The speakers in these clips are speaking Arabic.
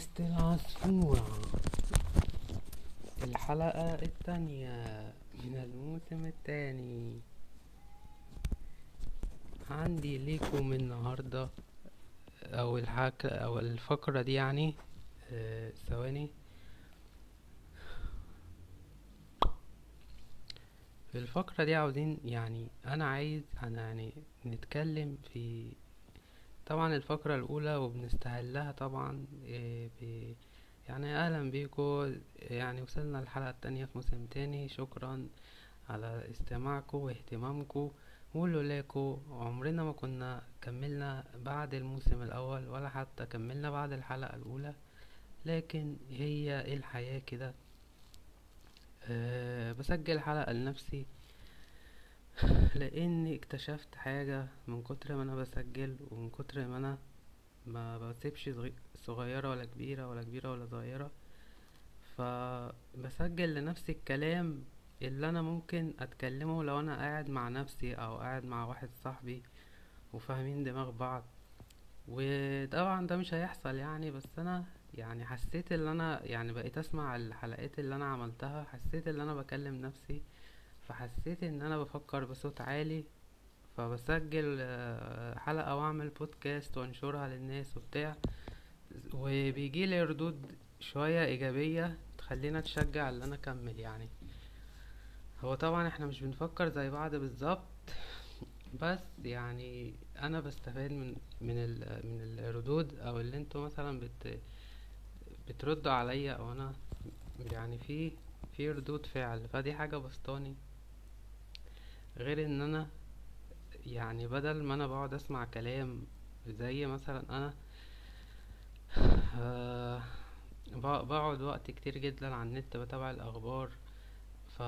بودكاست العصفورة. الحلقة التانية من الموسم التاني. عندي ليكم النهاردة أو الحك أو الفقرة دي يعني آه، ثواني. في الفقرة دي عاوزين يعني أنا عايز أنا يعني نتكلم في طبعا الفقرة الأولى وبنستهلها طبعا ب... يعني أهلا بيكو. يعني وصلنا الحلقة التانية في موسم تاني. شكرا على استماعكم واهتمامكم ولولاكو عمرنا ما كنا كملنا بعد الموسم الأول ولا حتى كملنا بعد الحلقة الأولى. لكن هي الحياة كده. أه بسجل حلقة لنفسي. لأني اكتشفت حاجة من كتر ما أنا بسجل ومن كتر ما أنا ما بسيبش صغي- صغيرة ولا كبيرة ولا كبيرة ولا صغيرة فبسجل لنفسي الكلام اللي أنا ممكن أتكلمه لو أنا قاعد مع نفسي أو قاعد مع واحد صاحبي وفاهمين دماغ بعض. وطبعا ده مش هيحصل يعني بس أنا يعني حسيت إن أنا يعني بقيت أسمع الحلقات اللي أنا عملتها حسيت إن أنا بكلم نفسي فحسيت إن أنا بفكر بصوت عالي فبسجل آه، حلقة وأعمل بودكاست وأنشرها للناس وبتاع. وبيجي لي ردود شوية إيجابية تخلينا تشجع إن أنا أكمل يعني. هو طبعا إحنا مش بنفكر زي بعض بالظبط بس يعني أنا بستفاد من من ال من الردود أو اللي أنتوا مثلا بت بتردوا عليا أو أنا يعني في في ردود فعل. فدي حاجة بسطاني. غير إن أنا يعني بدل ما أنا بقعد أسمع كلام زي مثلا أنا آه، بق- بقعد وقت كتير جدا على النت بتابع الأخبار. ف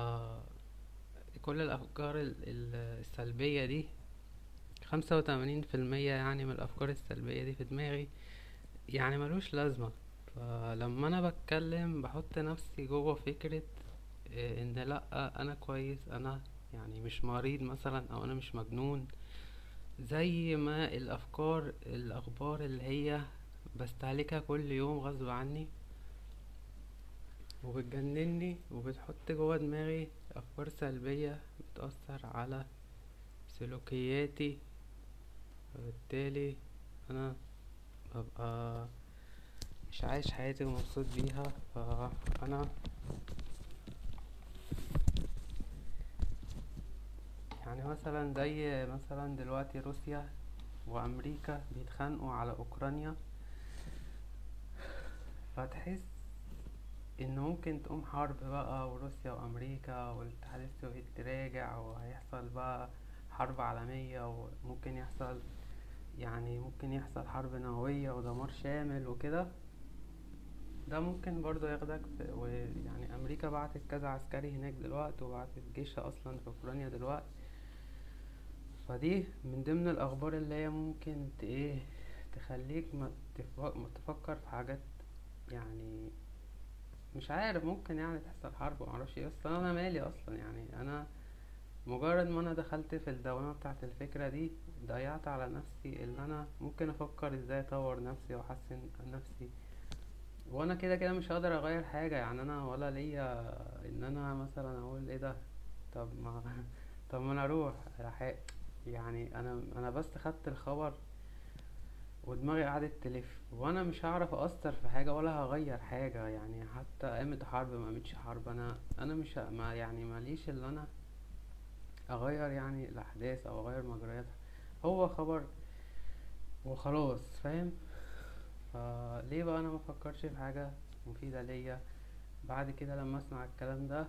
كل الأفكار ال- ال- السلبية دي خمسة وتمانين في المية يعني من الأفكار السلبية دي في دماغي يعني ملوش لازمة. فلما أنا بتكلم بحط نفسي جوه فكرة إيه، إن لأ أنا كويس أنا يعني مش مريض مثلا أو أنا مش مجنون زي ما الأفكار الأخبار اللي هي بستهلكها كل يوم غصب عني وبتجنني وبتحط جوه دماغي أفكار سلبية بتأثر على سلوكياتي. فبالتالي أنا ببقى مش عايش حياتي ومبسوط بيها فأنا يعني مثلا زي مثلا دلوقتي روسيا وأمريكا بيتخانقوا على أوكرانيا فتحس إن ممكن تقوم حرب بقى وروسيا وأمريكا والاتحاد السوفيتي تراجع وهيحصل بقى حرب عالمية وممكن يحصل يعني ممكن يحصل حرب نووية ودمار شامل وكده. ده ممكن برضه ياخدك ويعني أمريكا بعتت كذا عسكري هناك دلوقتي وبعتت جيشها أصلا في أوكرانيا دلوقتي. فدي من ضمن الأخبار اللي هي ممكن ت- إيه تخليك ما تف- ما تفكر في حاجات يعني مش عارف ممكن يعني تحصل حرب ومعرفش إيه بس أنا مالي أصلا يعني. أنا مجرد ما أنا دخلت في الدوامة بتاعت الفكرة دي ضيعت على نفسي إن أنا ممكن أفكر إزاي أطور نفسي وأحسن نفسي. وأنا كده كده مش هقدر أغير حاجة يعني. أنا ولا ليا إن أنا مثلا أقول إيه ده؟ طب ما طب ما أنا أروح أح- يعني أنا أنا بس خدت الخبر ودماغي قعدت تلف وأنا مش هعرف اثر في حاجة ولا هغير حاجة يعني حتى قامت حرب ما قامتش حرب. أنا أنا مش ما يعني ماليش اللي أنا أغير يعني الأحداث أو أغير مجرياتها. هو خبر وخلاص فاهم؟ فليه بقى أنا ما افكرش في حاجة مفيدة ليا؟ بعد كده لما أسمع الكلام ده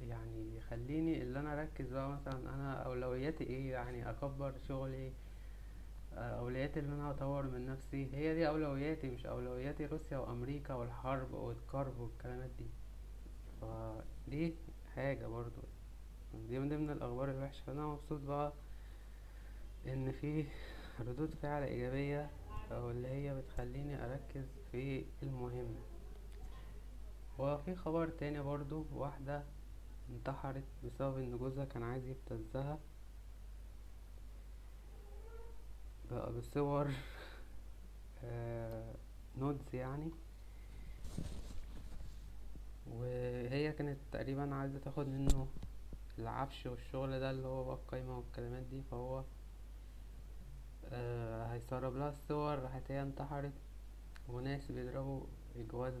يعني يخليني اللي أنا أركز بقى مثلا أنا أولوياتي إيه يعني أكبر شغلي أولوياتي ان أنا أطور من نفسي. هي دي أولوياتي مش أولوياتي روسيا وأمريكا والحرب والكرب والكلامات دي. فدي حاجة برضو. دي من ضمن الأخبار الوحشة. فانا مبسوط بقى إن في ردود فعل إيجابية أو اللي هي بتخليني أركز في المهم. وفي خبر تاني برضو واحدة انتحرت بسبب إن جوزها كان عايز يبتزها بقى بصور آه nudes يعني. وهي كانت تقريبا عايزة تاخد منه العفش والشغل ده اللي هو بقى القايمة والكلمات دي فهو آه هيسرب لها الصور راحت هي انتحرت. وناس بيضربوا جواز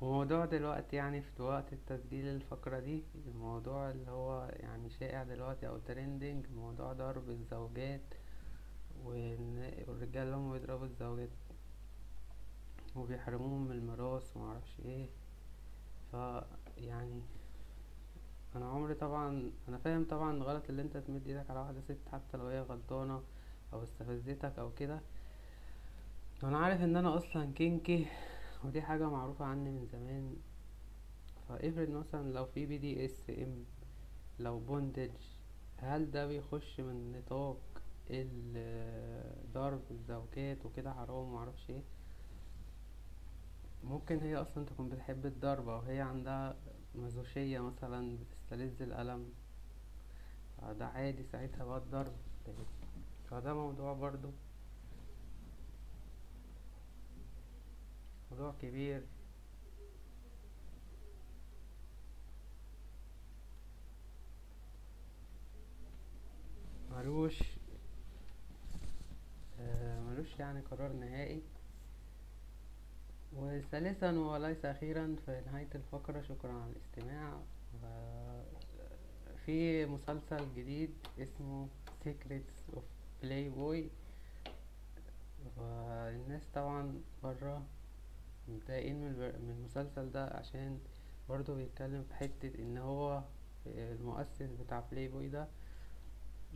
وموضوع دلوقتي يعني في وقت التسجيل الفقرة دي الموضوع اللي هو يعني شائع دلوقتي أو trending موضوع ضرب الزوجات والرجال اللي هم بيضربوا الزوجات وبيحرموهم من الميراث ومعرفش إيه. ف يعني أنا عمري طبعا أنا فاهم طبعا غلط اللي أنت تمد إيدك على واحدة ست حتى لو هي غلطانة أو استفزتك أو كده. وأنا عارف إن أنا أصلا kinky ودي حاجة معروفة عني من زمان. فافرض مثلا لو في BDSM لو بوندج هل ده بيخش من نطاق ضرب الزوجات وكده حرام ومعرفش إيه؟ ممكن هي أصلا تكون بتحب الضرب أو هي عندها مازوشية مثلا بتستلذ الألم. فده عادي ساعتها بقى الضرب. فده موضوع برضو موضوع كبير. ملوش آه، ملوش يعني قرار نهائي. وثالثا وليس أخيرا في نهاية الفقرة شكرا على الاستماع. و- في مسلسل جديد اسمه Secrets of Playboy. والناس طبعا برا متضايقين من البر- من المسلسل ده؟ عشان برضه بيتكلم في حتة إن هو المؤسس بتاع بلاي بوي ده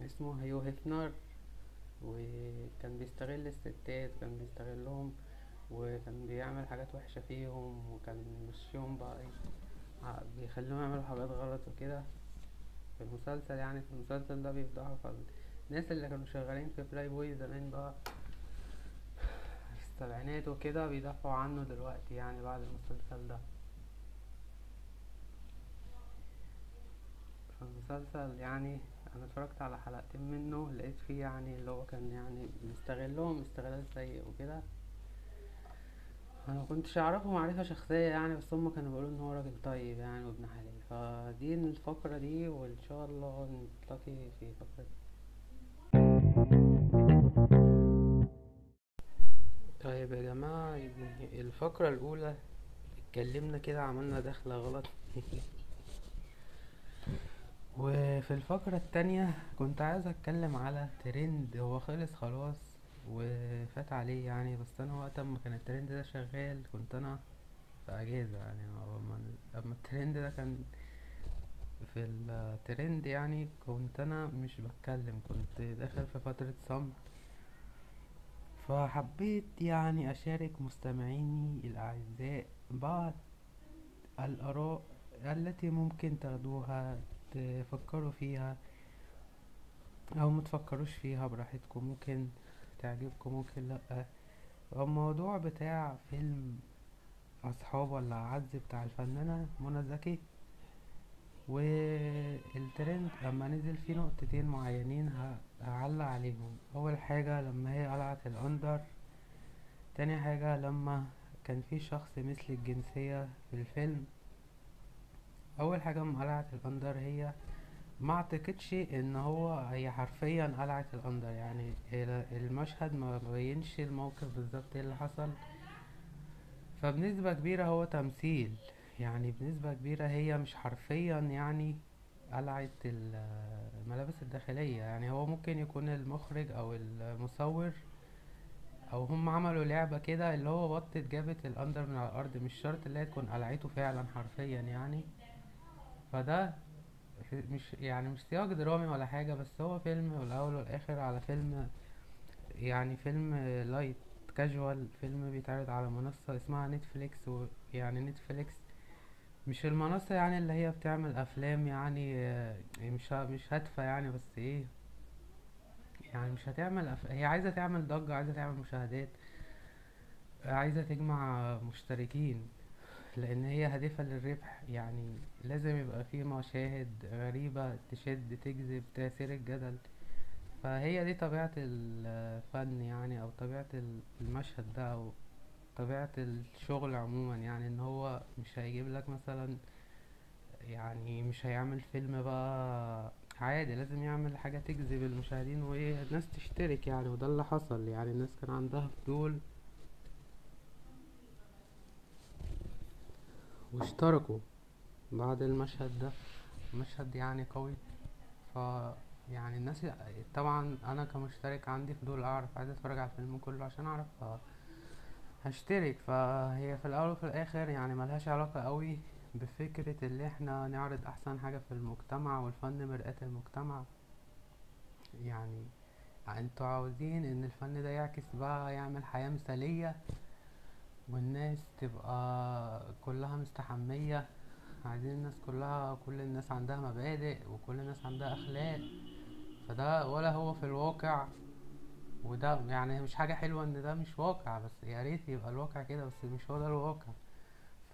اسمه هيو هيفنر وكان بيستغل الستات كان بيستغلهم وكان بيعمل حاجات وحشة فيهم وكان مشيهم بقى ع- بيخليهم يعملوا حاجات غلط وكده. في المسلسل يعني في المسلسل ده بيفضحوا فالناس اللي كانوا شغالين في بلاي بوي زمان بقى السبعينات وكده بيدافعوا عنه دلوقتي يعني بعد المسلسل ده. فالمسلسل يعني أنا اتفرجت على حلقتين منه لقيت فيه يعني اللي هو كان يعني بيستغلهم استغلال سيء وكده. أنا مكنتش أعرفه معرفة شخصية يعني بس هم كانوا بيقولوا إن هو راجل طيب يعني وابن حلال. فدي الفقرة دي وإن شاء الله نلتقي في فقرة طيب يا جماعة الفقرة الأولى اتكلمنا كده عملنا دخلة غلط. وفي الفقرة التانية كنت عايز أتكلم على ترند هو خلص خلاص وفات عليه يعني بس أنا وقت ما كان الترند ده شغال كنت أنا في أجازة يعني اما الترند ده كان في الترند يعني كنت أنا مش بتكلم كنت داخل في فترة صمت. فحبيت يعني أشارك مستمعيني الأعزاء بعض الآراء التي ممكن تاخدوها تفكروا فيها أو ما تفكروش فيها براحتكم. ممكن تعجبكم ممكن لأ. الموضوع بتاع فيلم أصحاب ولا اعز بتاع الفنانة منى زكي والترند لما نزل فيه نقطتين معينين هعلق عليهم. أول حاجة لما هي قلعت ال under تاني حاجة لما كان في شخص مثلي الجنسية في الفيلم. أول حاجة لما قلعت ال under هي ما أعتقدش إن هو هي حرفيا قلعت ال under يعني ال- المشهد ما بينش الموقف بالظبط إيه اللي حصل. فبنسبة كبيرة هو تمثيل. يعني بنسبة كبيرة هي مش حرفيا يعني قلعت ال- الملابس الداخلية. يعني هو ممكن يكون المخرج أو المصور أو هم عملوا لعبة كده اللي هو بطت جابت ال under من على الأرض مش شرط اللي هي تكون قلعته فعلا حرفيا يعني. فده مش يعني مش سياق درامي ولا حاجة بس هو فيلم والأول والآخر على فيلم يعني فيلم light casual فيلم بيتعرض على منصة اسمها نتفليكس ويعني نتفليكس مش المنصة يعني اللي هي بتعمل أفلام يعني آه، مش مش هادفة يعني بس إيه يعني مش هتعمل أف... هي عايزة تعمل ضجة عايزة تعمل مشاهدات عايزة تجمع مشتركين لأن هي هادفة للربح يعني. لازم يبقى في مشاهد غريبة تشد تجذب تثير الجدل. فهي دي طبيعة الفن يعني أو طبيعة ال- المشهد ده أو طبيعة الشغل عموما يعني إن هو مش هيجيب لك مثلا يعني مش هيعمل فيلم بقى عادي لازم يعمل حاجة تجذب المشاهدين وإيه الناس تشترك يعني وده اللي حصل يعني الناس كان عندها فضول. واشتركوا بعد المشهد ده مشهد يعني قوي. ف يعني الناس طبعا أنا كمشترك عندي فضول أعرف عايز أتفرج على الفيلم كله عشان أعرف ف- هشترك. فهي في الأول وفي الآخر يعني ملهاش علاقة قوي بفكرة اللي إحنا نعرض أحسن حاجة في المجتمع والفن مرآة المجتمع. يعني أنتوا عاوزين إن الفن ده يعكس بقى يعمل حياة مثالية والناس تبقى كلها مستحمية. عايزين الناس كلها كل الناس عندها مبادئ وكل الناس عندها أخلاق. فده ولا هو في الواقع. وده يعني مش حاجة حلوة إن ده مش واقع بس يا ريت يبقى الواقع كده بس مش هو ده الواقع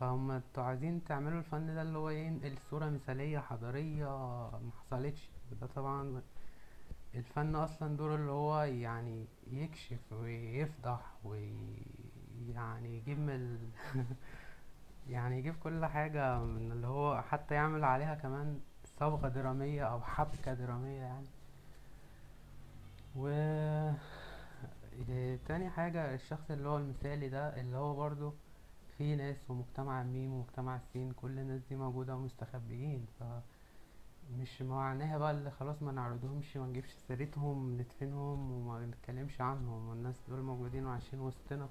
فهم أنتوا عايزين تعملوا الفن ده اللي هو ينقل صورة مثالية حضارية ما حصلتش وده طبعا الفن أصلا دوره اللي هو يعني يكشف ويفضح ويعني يجيب من. يعني يجيب كل حاجة من اللي هو حتى يعمل عليها كمان صبغة درامية أو حبكة درامية يعني و إيه، تاني حاجة الشخص اللي هو المثالي ده اللي هو برضو في ناس ومجتمع الميم ومجتمع السين كل الناس دي موجودة ومستخبيين ف مش معناها بقى اللي خلاص ما نعرضهمش ما نجيبش سيرتهم ندفنهم وما نتكلمش عنهم والناس دول موجودين وعايشين وسطنا.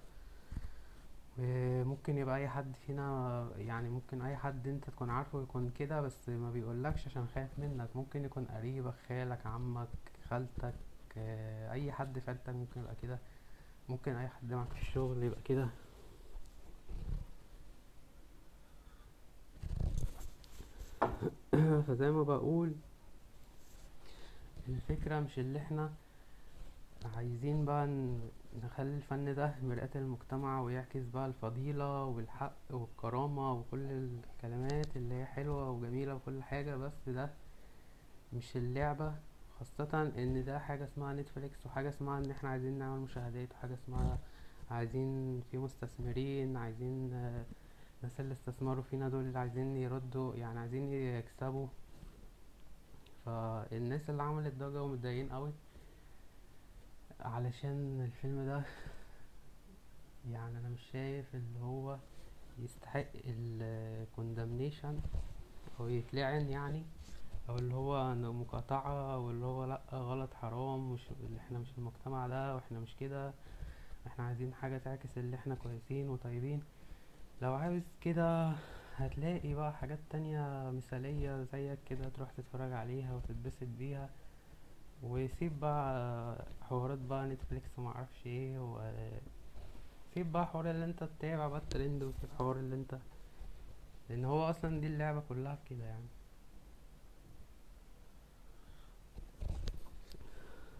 وممكن يبقى أي حد فينا يعني ممكن أي حد أنت تكون عارفه يكون كده بس ما بيقولكش عشان خايف منك. ممكن يكون قريبك خالك عمك خالتك آه، أي حد عيلتك ممكن يبقى كده. ممكن أي حد معاك في الشغل يبقى كده. فزي ما بقول الفكرة مش اللي إحنا عايزين بقى نخلي الفن ده مرآة المجتمع ويعكس بقى الفضيلة والحق والكرامة وكل الكلمات اللي هي حلوة وجميلة وكل حاجة بس ده مش اللعبة. خاصة إن ده حاجة اسمها نتفليكس وحاجة اسمها إن إحنا عايزين نعمل مشاهدات وحاجة اسمها عايزين في مستثمرين عايزين آه، الناس اللي استثمروا فينا دول اللي عايزين يردوا يعني عايزين يكسبوا. فالناس اللي عملت ضجة ومتضايقين قوي علشان الفيلم ده. يعني أنا مش شايف اللي هو يستحق ال condemnation أو يتلعن يعني. أو اللي هو إنه مقاطعة أو اللي هو لأ غلط حرام مش إحنا مش المجتمع ده وإحنا مش كده. إحنا عايزين حاجة تعكس اللي إحنا كويسين وطيبين. لو عاوز كده هتلاقي بقى حاجات تانية مثالية زيك كده تروح تتفرج عليها وتتبسط بيها. وسيب بقى حوارات بقى نتفليكس ومعرفش إيه و سيب بقى حوار اللي أنت تتابع بقى الترند وسيب حوار اللي أنت لأن هو أصلا دي اللعبة كلها في كده يعني.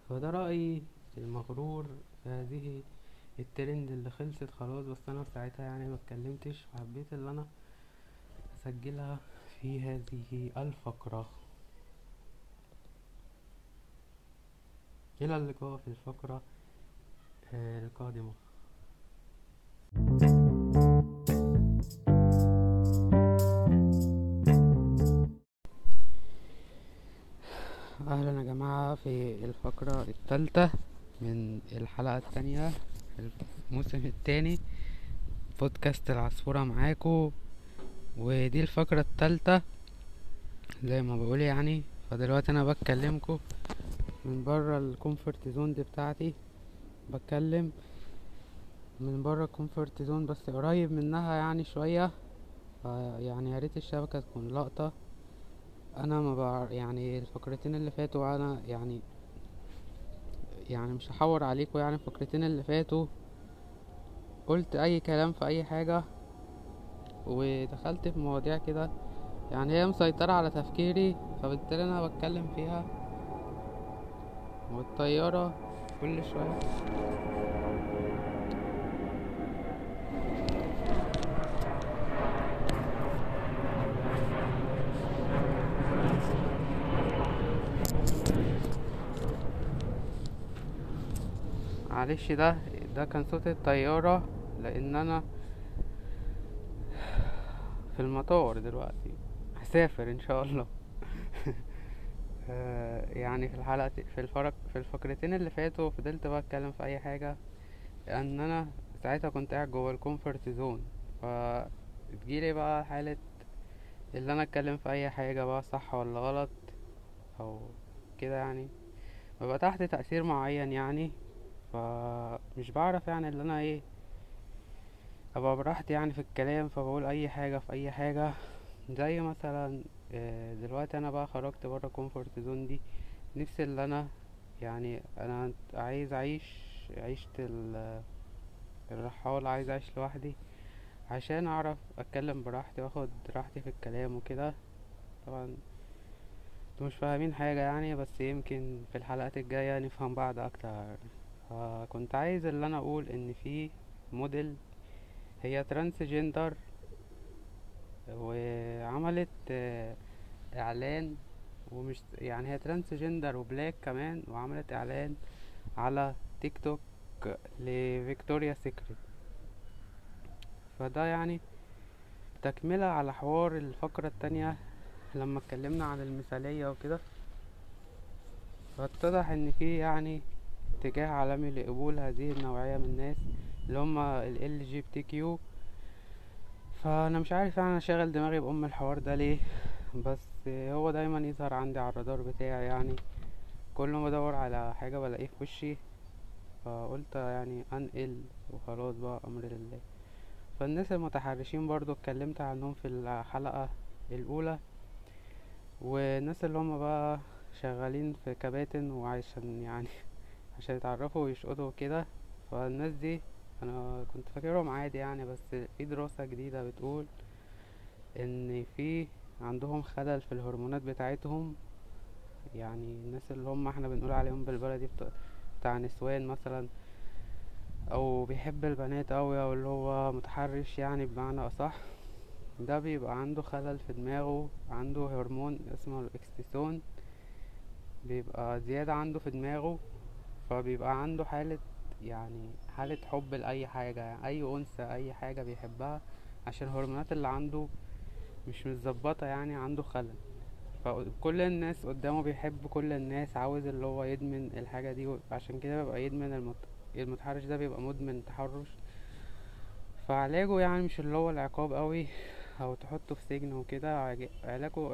فده رأيي المغرور. في هذه الترند اللي خلصت خلاص بس أنا ساعتها يعني ما اتكلمتش وحبيت اللي أنا أسجلها في هذه الفقرة. إلى اللقاء في الفقرة القادمة. أهلا يا جماعة في الفقرة الثالثة من الحلقة التانية الموسم التاني بودكاست العصفورة معاكو. ودي الفقرة التالتة زي ما بقول يعني فدلوقتي أنا بكلمكو من برا ال comfort zone دي بتاعتي. بتكلم من برا ال comfort zone بس قريب منها يعني شوية. يعني يا ريت الشبكة تكون لقطة. أنا ما بعرف يعني الفقرتين اللي فاتوا أنا يعني يعني مش هحور عليكم يعني الفقرتين اللي فاتوا قلت أي كلام في أي حاجة ودخلت في مواضيع كده يعني هي مسيطرة على تفكيري فبالتالي أنا بتكلم فيها والطيارة كل شوية. معلش ده ده كان صوت الطيارة لأن أنا في المطار دلوقتي. هسافر إن شاء الله. آه، يعني في الحلقة في الفرق في الفقرتين اللي فاتوا فضلت بقى أتكلم في أي حاجة ان أنا ساعتها كنت قاعد جوه ال comfort zone. ف تجيلي بقى حالة اللي أنا أتكلم في أي حاجة بقى صح ولا غلط أو كده يعني. ببقى تحت تأثير معين يعني. فمش بعرف يعني اللي أنا إيه أبقى براحتي يعني في الكلام فبقول أي حاجة في أي حاجة. زي مثلا آه، دلوقتي أنا بقى خرجت برا comfort zone دي. نفسي اللي أنا يعني أنا عايز أعيش عيشة ال- الرحال عايز أعيش لوحدي عشان أعرف أتكلم براحتي وآخد راحتي في الكلام وكده. طبعا أنتوا مش فاهمين حاجة يعني بس يمكن في الحلقات الجاية نفهم بعض أكتر. فكنت عايز اللي أنا أقول إن في موديل هي transgender وعملت آه، إعلان ومش يعني هي transgender و black كمان وعملت إعلان على تيك توك لفيكتوريا سيكريت. فده يعني تكملة على حوار الفقرة التانية لما اتكلمنا عن المثالية وكده. فاتضح إن في يعني اتجاه عالمي لقبول هذه النوعية من الناس اللي هما ال LGBTQ فأنا مش عارف يعني أنا شاغل دماغي بأم الحوار ده ليه بس هو دايما يظهر عندي على الرادار بتاعي يعني. كل ما ادور على حاجة بلاقيه في وشي فقلت يعني أنقل وخلاص بقى أمر لله. فالناس المتحرشين برضو اتكلمت عنهم في الحلقة الأولى. والناس اللي هم بقى شغالين في كباتن وعشان يعني عشان يتعرفوا ويشقطوا كده فالناس دي أنا كنت فاكرهم عادي يعني بس في دراسة جديدة بتقول إن في عندهم خلل في الهرمونات بتاعتهم. يعني الناس اللي هم إحنا بنقول عليهم بالبلدي بتاع, نسوان مثلا أو بيحب البنات أوي أو اللي هو متحرش يعني بمعنى أصح ده بيبقى عنده خلل في دماغه عنده هرمون اسمه الاكستيسون بيبقى زيادة عنده في دماغه. فبيبقى عنده حالة يعني حالة حب لأي حاجة يعني أي أنثى أي حاجة بيحبها عشان الهرمونات اللي عنده مش متظبطة يعني عنده خلل. فكل الناس قدامه بيحب كل الناس عاوز اللي هو يدمن الحاجة دي عشان كده بيبقى يدمن المت... المتحرش ده بيبقى مدمن تحرش. فعلاجه يعني مش اللي هو العقاب قوي أو تحطه في سجن وكده علاجه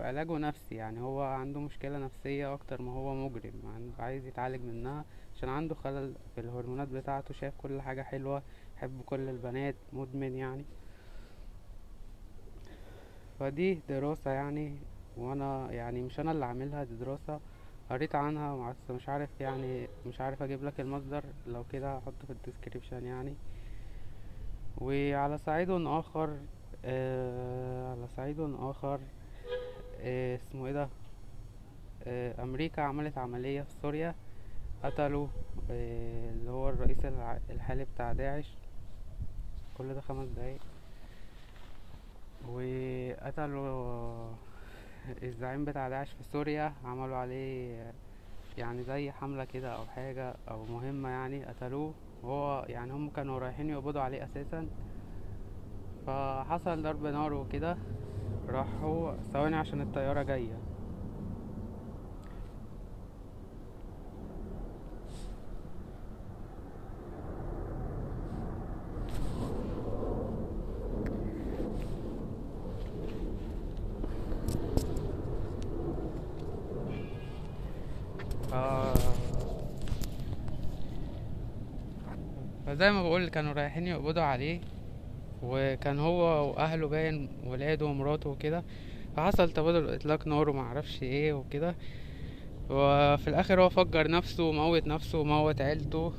علاجه نفسي يعني هو عنده مشكلة نفسية أكتر ما هو مجرم عن- عايز يتعالج منها. عشان عنده خلل في الهرمونات بتاعته شايف كل حاجة حلوة يحب كل البنات مدمن يعني. فدي دراسة يعني وأنا يعني مش أنا اللي عاملها دي دراسة قريت عنها بس مش عارف يعني مش عارف أجيب لك المصدر لو كده هحطه في الديسكريبشن يعني. وعلى صعيد آخر آه على صعيد آخر آه اسمه إيه ده؟ آه أمريكا عملت عملية في سوريا. قتلوا آه اللي هو الرئيس الحالي بتاع داعش. كل ده خمس دقايق. وقتلوا الزعيم بتاع داعش في سوريا. عملوا عليه يعني زي حملة كده أو حاجة أو مهمة يعني قتلوه. وهو يعني هم كانوا رايحين يقبضوا عليه أساسا. فحصل ضرب نار وكده. راحوا ثواني عشان الطيارة جاية. ف- فزي ما بقول كانوا رايحين يقبضوا عليه وكان هو وأهله باين ولاده ومراته وكده. فحصل تبادل إطلاق نار ومعرفش إيه وكده. وفي الآخر هو فجر نفسه وموت نفسه وموت عيلته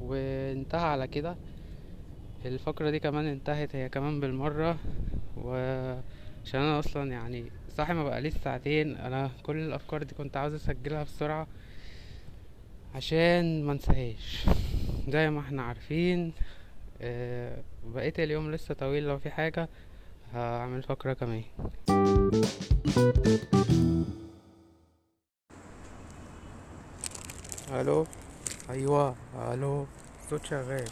وانتهى على كده. الفقرة دي كمان انتهت هي كمان بالمرة. وعشان أنا أصلا يعني صاحي ما بقاليش ساعتين أنا كل الأفكار دي كنت عاوز أسجلها بسرعة. عشان ما انساهاش. زي ما إحنا عارفين آه، بقية اليوم لسه طويل. لو في حاجة هعمل فقرة كمان. ألو؟ أيوه ألو. الصوت شغال.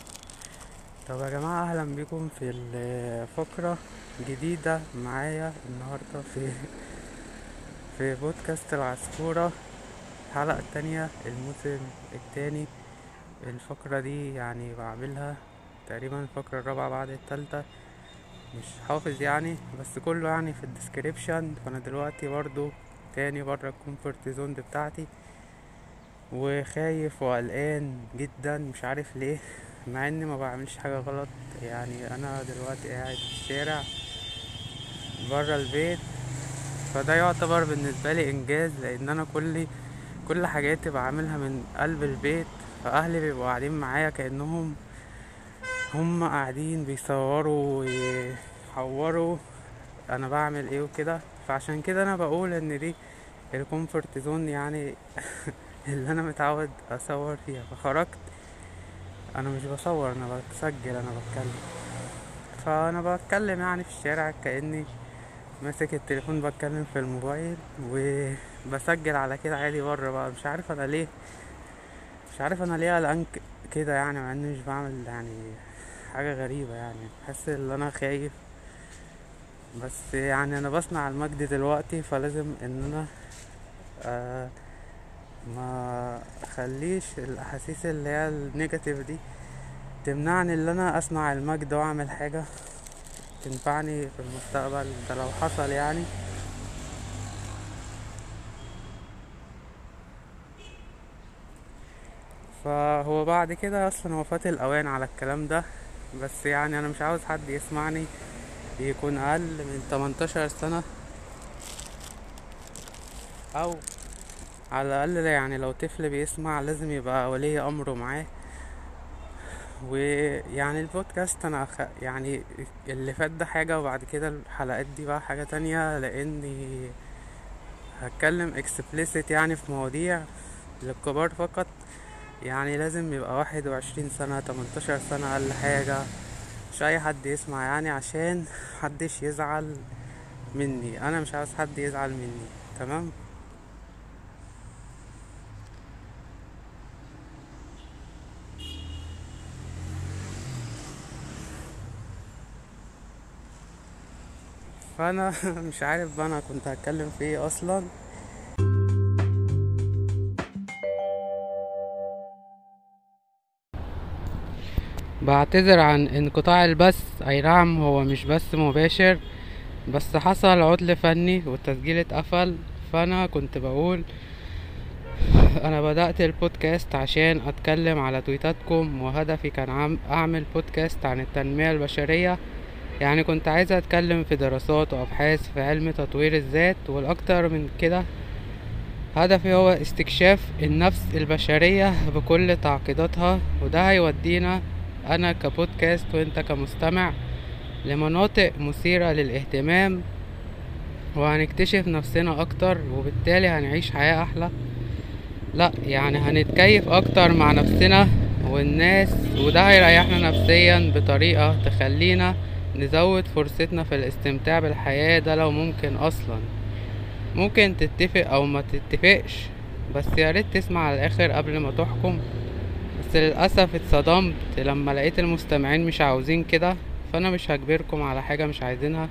طب يا جماعة أهلا بكم في الفقرة جديدة معايا النهاردة في في بودكاست العصفورة. الحلقة التانية الموسم التاني. الفقرة دي يعني بعملها تقريبا الفقرة الرابعة بعد التالتة. مش حافظ يعني بس كله يعني في ال description. فأنا دلوقتي برضو تاني برا ال comfort zone بتاعتي. وخايف وقلقان جدا مش عارف ليه مع إني ما بعملش حاجة غلط. يعني أنا دلوقتي قاعد في الشارع برا البيت. فده يعتبر بالنسبة لي إنجاز لأن أنا كل كل حاجاتي بعملها من قلب البيت فأهلي بيبقوا قاعدين معايا كأنهم هم قاعدين بيصوروا ويحوروا أنا بعمل إيه وكده. فعشان كده أنا بقول إن دي ال comfort zone يعني اللي أنا متعود أصور فيها. فخرجت أنا مش بصور أنا بسجل أنا بتكلم. فأنا بتكلم يعني في الشارع كأني ماسك التليفون بتكلم في الموبايل وبسجل على كده عادي بره بقى. مش عارف أنا ليه مش عارف أنا ليه قلقان كده يعني مع إني مش بعمل يعني حاجة غريبة يعني. بحس إن أنا خايف. بس يعني أنا بصنع المجد دلوقتي فلازم إن أنا آه ما خليش الأحاسيس اللي هي النيجاتيف دي تمنعني إن أنا أصنع المجد وأعمل حاجة تنفعني في المستقبل ده لو حصل يعني. فهو بعد كده أصلا هو فات الأوان على الكلام ده بس يعني أنا مش عاوز حد يسمعني يكون أقل من 18 سنة. أو على الأقل يعني لو طفل بيسمع لازم يبقى ولي أمره معاه. ويعني البودكاست أنا أخ... يعني اللي فات ده حاجة وبعد كده الحلقات دي بقى حاجة تانية لأني هتكلم explicit يعني في مواضيع للكبار فقط. يعني لازم يبقى واحد وعشرين سنة تمنتاشر سنة أقل حاجة. مش أي حد يسمع يعني عشان محدش يزعل مني. أنا مش عاوز حد يزعل مني تمام؟ فأنا مش عارف بقى أنا كنت هتكلم في إيه أصلا. بعتذر عن انقطاع البث. اي نعم هو مش بث مباشر بس حصل عطل فني والتسجيل اتقفل. فانا كنت بقول أنا بدأت البودكاست عشان اتكلم على تويتاتكم وهدفي كان عم اعمل بودكاست عن التنمية البشرية. يعني كنت عايز أتكلم في دراسات وأبحاث في علم تطوير الذات والأكتر من كده هدفي هو استكشاف النفس البشرية بكل تعقيداتها وده هيودينا أنا كبودكاست وأنت كمستمع لمناطق مثيرة للاهتمام وهنكتشف نفسنا أكتر وبالتالي هنعيش حياة أحلى. لأ يعني هنتكيف أكتر مع نفسنا والناس وده هيريحنا نفسيا بطريقة تخلينا نزود فرصتنا في الاستمتاع بالحياة ده لو ممكن أصلا. ممكن تتفق أو ما تتفقش بس ياريت تسمع على الآخر قبل ما تحكم. بس للأسف اتصدمت لما لقيت المستمعين مش عاوزين كده فأنا مش هجبركم على حاجة مش عايزينها.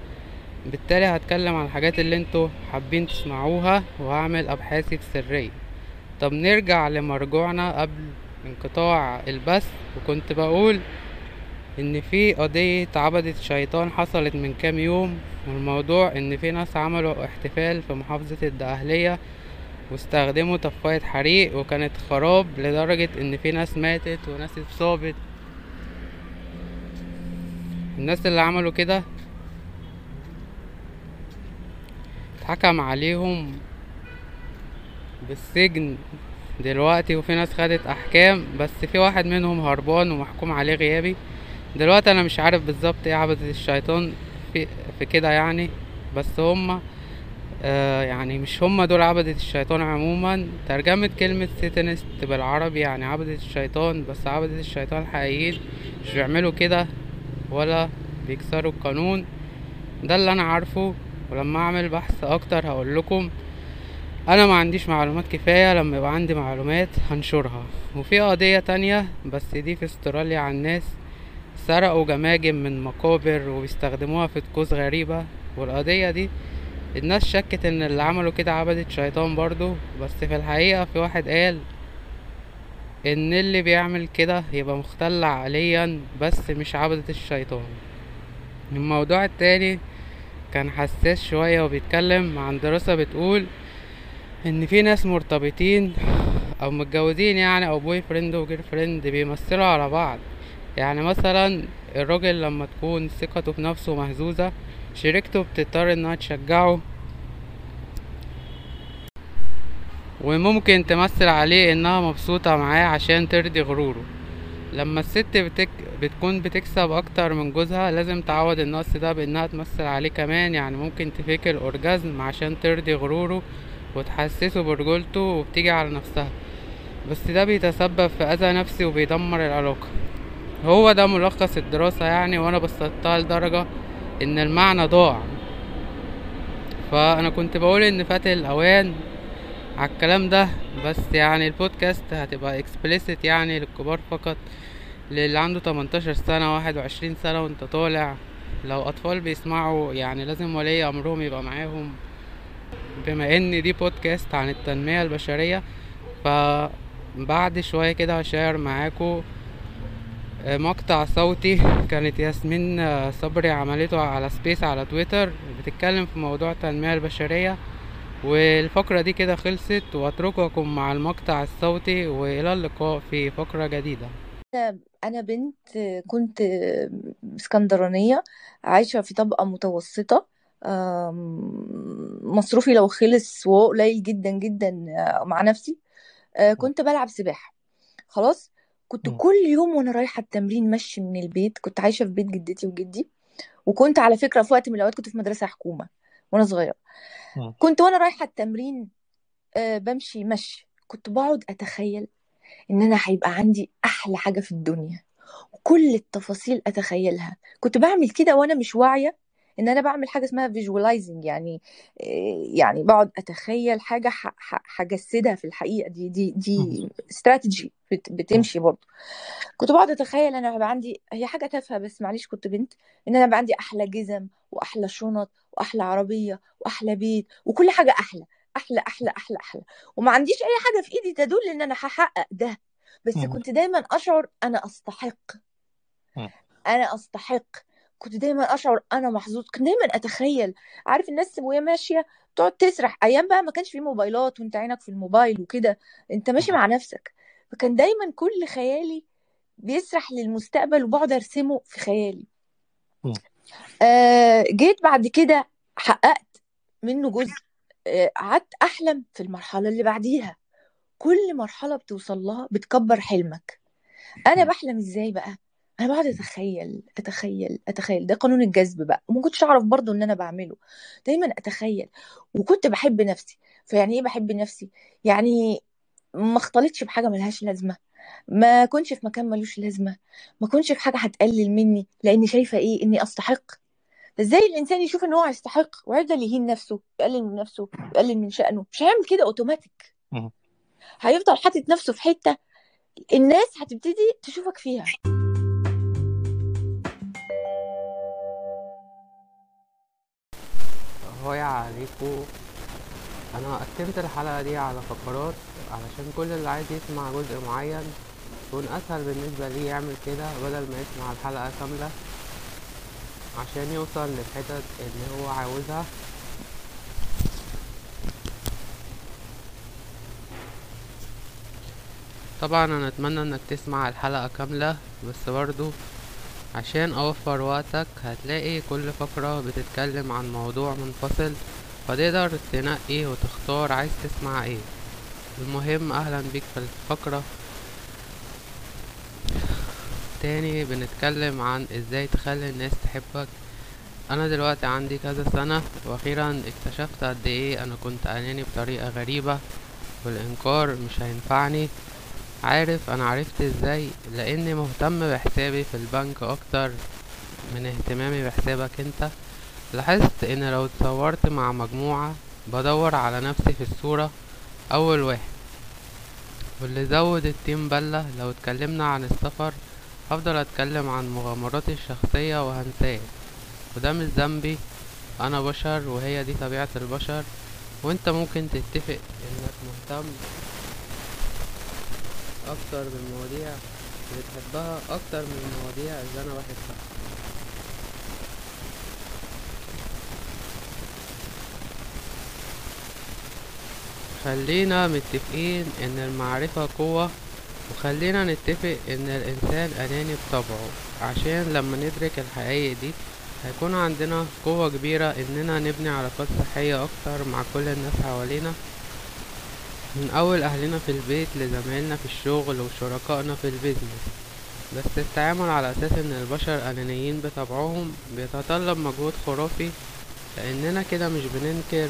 بالتالي هتكلم عن الحاجات اللي أنتوا حابين تسمعوها وهعمل أبحاثي بسرية طب نرجع لمرجوعنا قبل انقطاع البث وكنت بقول إن في قضية عبدة شيطان حصلت من كام يوم والموضوع إن في ناس عملوا احتفال في محافظة الدقهلية واستخدموا طفاية حريق وكانت خراب لدرجة إن في ناس ماتت وناس اتصابت. الناس اللي عملوا كده اتحكم عليهم بالسجن دلوقتي وفي ناس خدت أحكام بس في واحد منهم هربان ومحكوم عليه غيابي. دلوقتي أنا مش عارف بالظبط إيه عبدة الشيطان في, في كده يعني بس هما آه يعني مش هما دول عبدة الشيطان عموما. ترجمة كلمة سيتنست بالعربي يعني عبدة الشيطان بس عبدة الشيطان الحقيقيين مش بيعملوا كده ولا بيكسروا القانون. ده اللي أنا عارفه ولما أعمل بحث أكتر هقول لكم. أنا ما عنديش معلومات كفاية لما يبقى عندي معلومات هنشرها. وفي قضية تانية بس دي في استراليا على الناس سرقوا جماجم من مقابر وبيستخدموها في طقوس غريبة. والقضية دي الناس شكت إن اللي عملوا كده عبدة شيطان برضو بس في الحقيقة في واحد قال إن اللي بيعمل كده يبقى مختل عقليا بس مش عبدة الشيطان. الموضوع التاني كان حساس شوية وبيتكلم عن دراسة بتقول إن في ناس مرتبطين أو متجوزين يعني أو boyfriend و girlfriend بيمثلوا على بعض. يعني مثلا الراجل لما تكون ثقته في نفسه مهزوزة شريكته بتضطر إنها تشجعه. وممكن تمثل عليه إنها مبسوطة معاه عشان ترضي غروره. لما الست بتك... بتكون بتكسب أكتر من جوزها لازم تعوض النقص ده بإنها تمثل عليه كمان. يعني ممكن تفيك الاورجازم عشان ترضي غروره وتحسسه برجولته وبتيجي على نفسها. بس ده بيتسبب في أذى نفسي وبيدمر العلاقة. هو ده ملخص الدراسة يعني وأنا بسطتها لدرجة إن المعنى ضاع. فأنا كنت بقول إن فات الأوان على الكلام ده بس يعني البودكاست هتبقى explicit يعني للكبار فقط. للي عنده 18 سنة واحد وعشرين سنة وانت طالع لو أطفال بيسمعوا يعني لازم ولي أمرهم يبقى معاهم. بما إن دي بودكاست عن التنمية البشرية فبعد شوية كده ه share معاكم مقطع صوتي كانت ياسمين صبري عملته على سبيس على تويتر بتتكلم في موضوع التنمية البشرية. والفقرة دي كده خلصت واترككم مع المقطع الصوتي وإلى اللقاء في فقرة جديدة. أنا بنت كنت اسكندرانية عايشة في طبقة متوسطة مصروفي لو خلص وهو قليل جدا جدا مع نفسي. كنت بلعب سباحة. خلاص؟ كنت كل يوم وأنا رايحة التمرين مشي من البيت كنت عايشة في بيت جدتي وجدي وكنت على فكرة في وقت من الأوقات كنت في مدرسة حكومة وأنا صغيرة. كنت وأنا رايحة التمرين بمشي مشي. كنت بقعد أتخيل إن أنا هيبقى عندي أحلى حاجة في الدنيا وكل التفاصيل أتخيلها. كنت بعمل كده وأنا مش واعية إن أنا بعمل حاجة اسمها فيجواليزنج يعني يعني بقعد أتخيل حاجة هجسدها في الحقيقة. دي دي دي استراتيجي بتمشي برضه. كنت بقعد أتخيل أنا هيبقى عندي هي حاجة تافهة بس معلش كنت بنت إن أنا يبقى عندي أحلى جزم وأحلى شنط وأحلى عربية وأحلى بيت وكل حاجة أحلى أحلى أحلى أحلى أحلى. وما عنديش أي حاجة في إيدي تدل إن أنا هحقق ده. بس كنت دايما أشعر أنا أستحق. أنا أستحق. كنت دايما أشعر أنا محظوظ. كنت دايما أتخيل. عارف الناس وهي ماشية تقعد تسرح. أيام بقى ما كانش في موبايلات وأنت عينك في الموبايل وكده. أنت ماشي مع نفسك. فكان دايما كل خيالي بيسرح للمستقبل وبقعد أرسمه في خيالي. آه جيت بعد كده حققت منه جزء. قعدت آه أحلم في المرحلة اللي بعديها. كل مرحلة بتوصل لها بتكبر حلمك. أنا بحلم إزاي بقى؟ أنا بقعد أتخيل أتخيل أتخيل. ده قانون الجذب بقى. وما كنتش أعرف برضو إن أنا بعمله. دايما أتخيل. وكنت بحب نفسي. فيعني إيه بحب نفسي؟ يعني ما اختلطش بحاجة ملهاش لازمة. ما كنتش في مكان ملوش لازمة. ما كنتش في حاجة هتقلل مني. لأني شايفة إيه؟ إني أستحق. إزاي الإنسان يشوف إن هو يستحق ويفضل يهين نفسه يقلل من نفسه يقلل من شأنه. مش هيعمل كده أوتوماتيك. هيفضل حاطط نفسه في حتة الناس هتبتدي تشوفك فيها. هاي عليكم أنا قسمت الحلقة دي على فقرات علشان كل اللي عايز يسمع جزء معين يكون أسهل بالنسبة ليه يعمل كده بدل ما يسمع الحلقة كاملة عشان يوصل للحتت اللي هو عاوزها. طبعا أنا أتمنى إنك تسمع الحلقة كاملة بس برضو عشان أوفر وقتك هتلاقي كل فقرة بتتكلم عن موضوع منفصل فتقدر تنقي وتختار عايز تسمع إيه. المهم أهلا بيك في الفقرة. تاني بنتكلم عن إزاي تخلي الناس تحبك. أنا دلوقتي عندي كذا سنة وأخيرا اكتشفت قد إيه أنا كنت اناني بطريقة غريبة. والإنكار مش هينفعني. عارف أنا عرفت إزاي؟ لأني مهتم بحسابي في البنك أكتر من اهتمامي بحسابك أنت. لاحظت إن لو اتصورت مع مجموعة بدور على نفسي في الصورة أول واحد واللي زود التيم بلة لو اتكلمنا عن السفر هفضل أتكلم عن مغامراتي الشخصية وهنساه وده مش ذنبي أنا بشر وهي دي طبيعة البشر. وأنت ممكن تتفق إنك مهتم أكتر بالمواضيع اللي تحبها أكتر من المواضيع اللي أنا بحبها. خلينا متفقين إن المعرفة قوة وخلينا نتفق إن الإنسان أناني بطبعه. عشان لما ندرك الحقائق دي هيكون عندنا قوة كبيرة إننا نبني علاقات صحية أكتر مع كل الناس حوالينا من أول أهلنا في البيت لزمايلنا في الشغل وشركائنا في البيزنس بس التعامل على أساس إن البشر آنانيين بطبعهم بيتطلب مجهود خرافي لأننا كده مش بننكر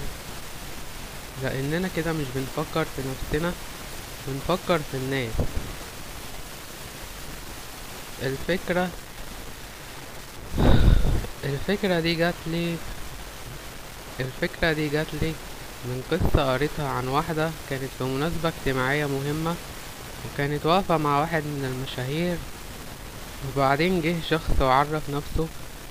لأننا كده مش بنفكر في نفسنا بنفكر في الناس. الفكرة الفكرة دي جات لي الفكرة دي جات لي من قصة قريتها عن واحدة كانت في مناسبة اجتماعية مهمة وكانت واقفة مع واحد من المشاهير وبعدين جه شخص وعرف نفسه